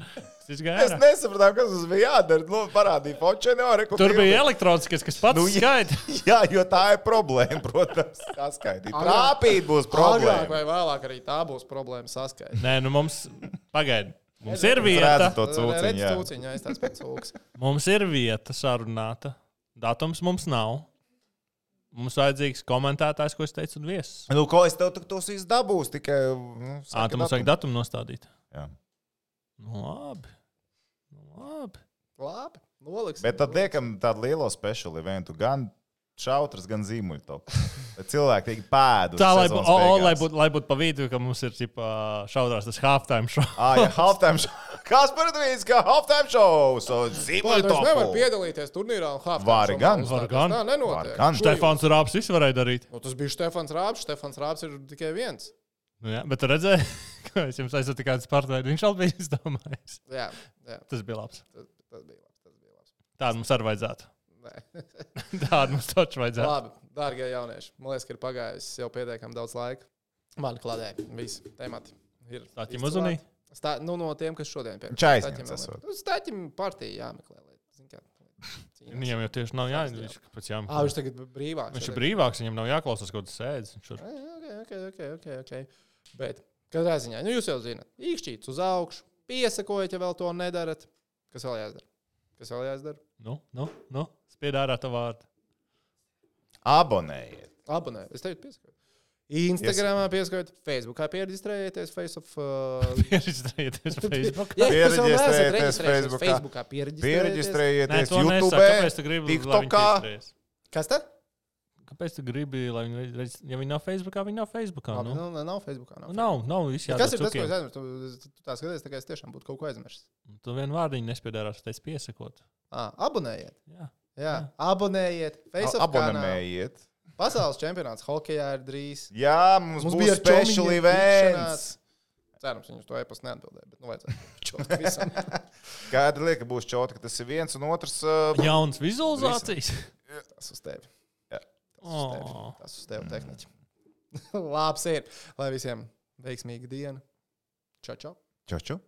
Es Es nesapratu, kas mums bija jādara. Nu, parādīja fočēnu. Tur bija elektronisks, kas pats Nu, jā. skaita. [laughs] Jā, jo tā ir problēma, protams. Saskaitīt. Agrāk- Trāpīt būs Agrāk problēma. vai vēlāk arī tā būs problēma saskaitīt. Nē, nu mums, pagaidi, [laughs] mums ir vieta. cūciņu, Redz, jā. pēc cūkas. Mums ir vieta sarunāta. Datums mums nav. Mums vajadzīgs komentētājs, ko es teicu, un viesis. Nu, ko es tev tu- tos izdabūs? Tikai. Nu, Ā, tam mums vajag datumu. nostādīt. Jā. Nu, labi. Nu, labi. Labi, noliksim. Bet tad liekam tādu lielo special eventu. Gan šautras, gan zīmuļu top. [laughs] Cilvēki tiek pēdu. Tā, lai, bū, o, o, lai būtu būt pa vidu, ka mums ir šaudrās tas halftime show. Ah, jā, halftime show. [laughs] Kas par to īsti kā halftime show? So, Labi, zīmuļu es nevaru top. piedalīties turnīrā. un halftime Vari show gan. Var gan. Tā nenotiek. Gan. Ko Stefans Rāps visu varēja darīt. Nu, tas bija Stefans Rāps. Stefans Rāps ir tikai viens. Nu, jā, bet tu redzēji, [laughs] ka es jums aizsūtu kādu sporta veidu. Viņš vēl bija izdomājis. Jā, jā Tas bija labs. tas, tas bija labs. Tas bija labs. Tādu mums arī vajadzētu. Nē. [laughs] Tādu mums taču vajadzētu. Labi, dārgie jaunieši. Man liekas, ka ir pagājis jau pietiekami daudz laika. Man klādē visi temati ir. Stāķim izcilāti. uzunīt? Stā, nu, no tiem, kas šodien pie Viņš aizņemts esot. Stāķim partija jāmeklē. lai. Viņam jau tieši nav jāizdara. Viņš, jā, Ā, viņš tagad brīvāks. viņš ir brīvāks, viņam nav jāklausās kaut kādas sēdes. Viņš tur Ā, jā, Ok, ok, ok. ok. Bet katrā ziņā, nu jūs jau zināt, īkšķīts uz augšu, piesakojiet, ja vēl to nedarat. Kas vēl jāizdara? Kas vēl jāizdara? nu, nu, nu, spied ārā tā vārdu. Abonējiet. Abonēt, es teiktu, piesakojiet. Instagramā piesakojiet, Facebookā pierakstījieties, Face of. Uh, [laughs] Pierakstieties [laughs] Facebook. Jā. Pierakstījieties. Nē, Pieregistrējieties to nesaka. YouTube, Kāpēc tu gribi, lai viņi TikTokā. Kas tad? Kāpēc tu gribi, lai viņi reģistrējas? Ja viņi nav Facebookā, viņi nav Facebookā. Nu. nu, nav Facebookā. Nav. Nav, nav viss Kas ir tas, ko es aizmirsu? Tu, tu tā skaties, tā kā es tiešām būtu kaut ko aizmirsis. Tu vienu vārdiņu nespiedārās, teici piesakot. À, abonējiet. Jā. Jā, abonējiet. Facebook kanālu. Abonējiet. Pasaules čempionāts hokeja ir drīz. Jā, mums, Mums būs special events. Cerams, viņš to e-pastu neatbildēja, bet nu vajadzētu [laughs] [laughs] visam. Kāda lieka būs čota, ka tas ir viens un otrs? Uh, Jauns vizualizācijas. Tas uz tevi. Jā. Tas uz tevi. Oh. Tas uz tevi tehniķi. [laughs] Labs ir. Lai visiem veiksmīga diena. Čau, čau. Čoču.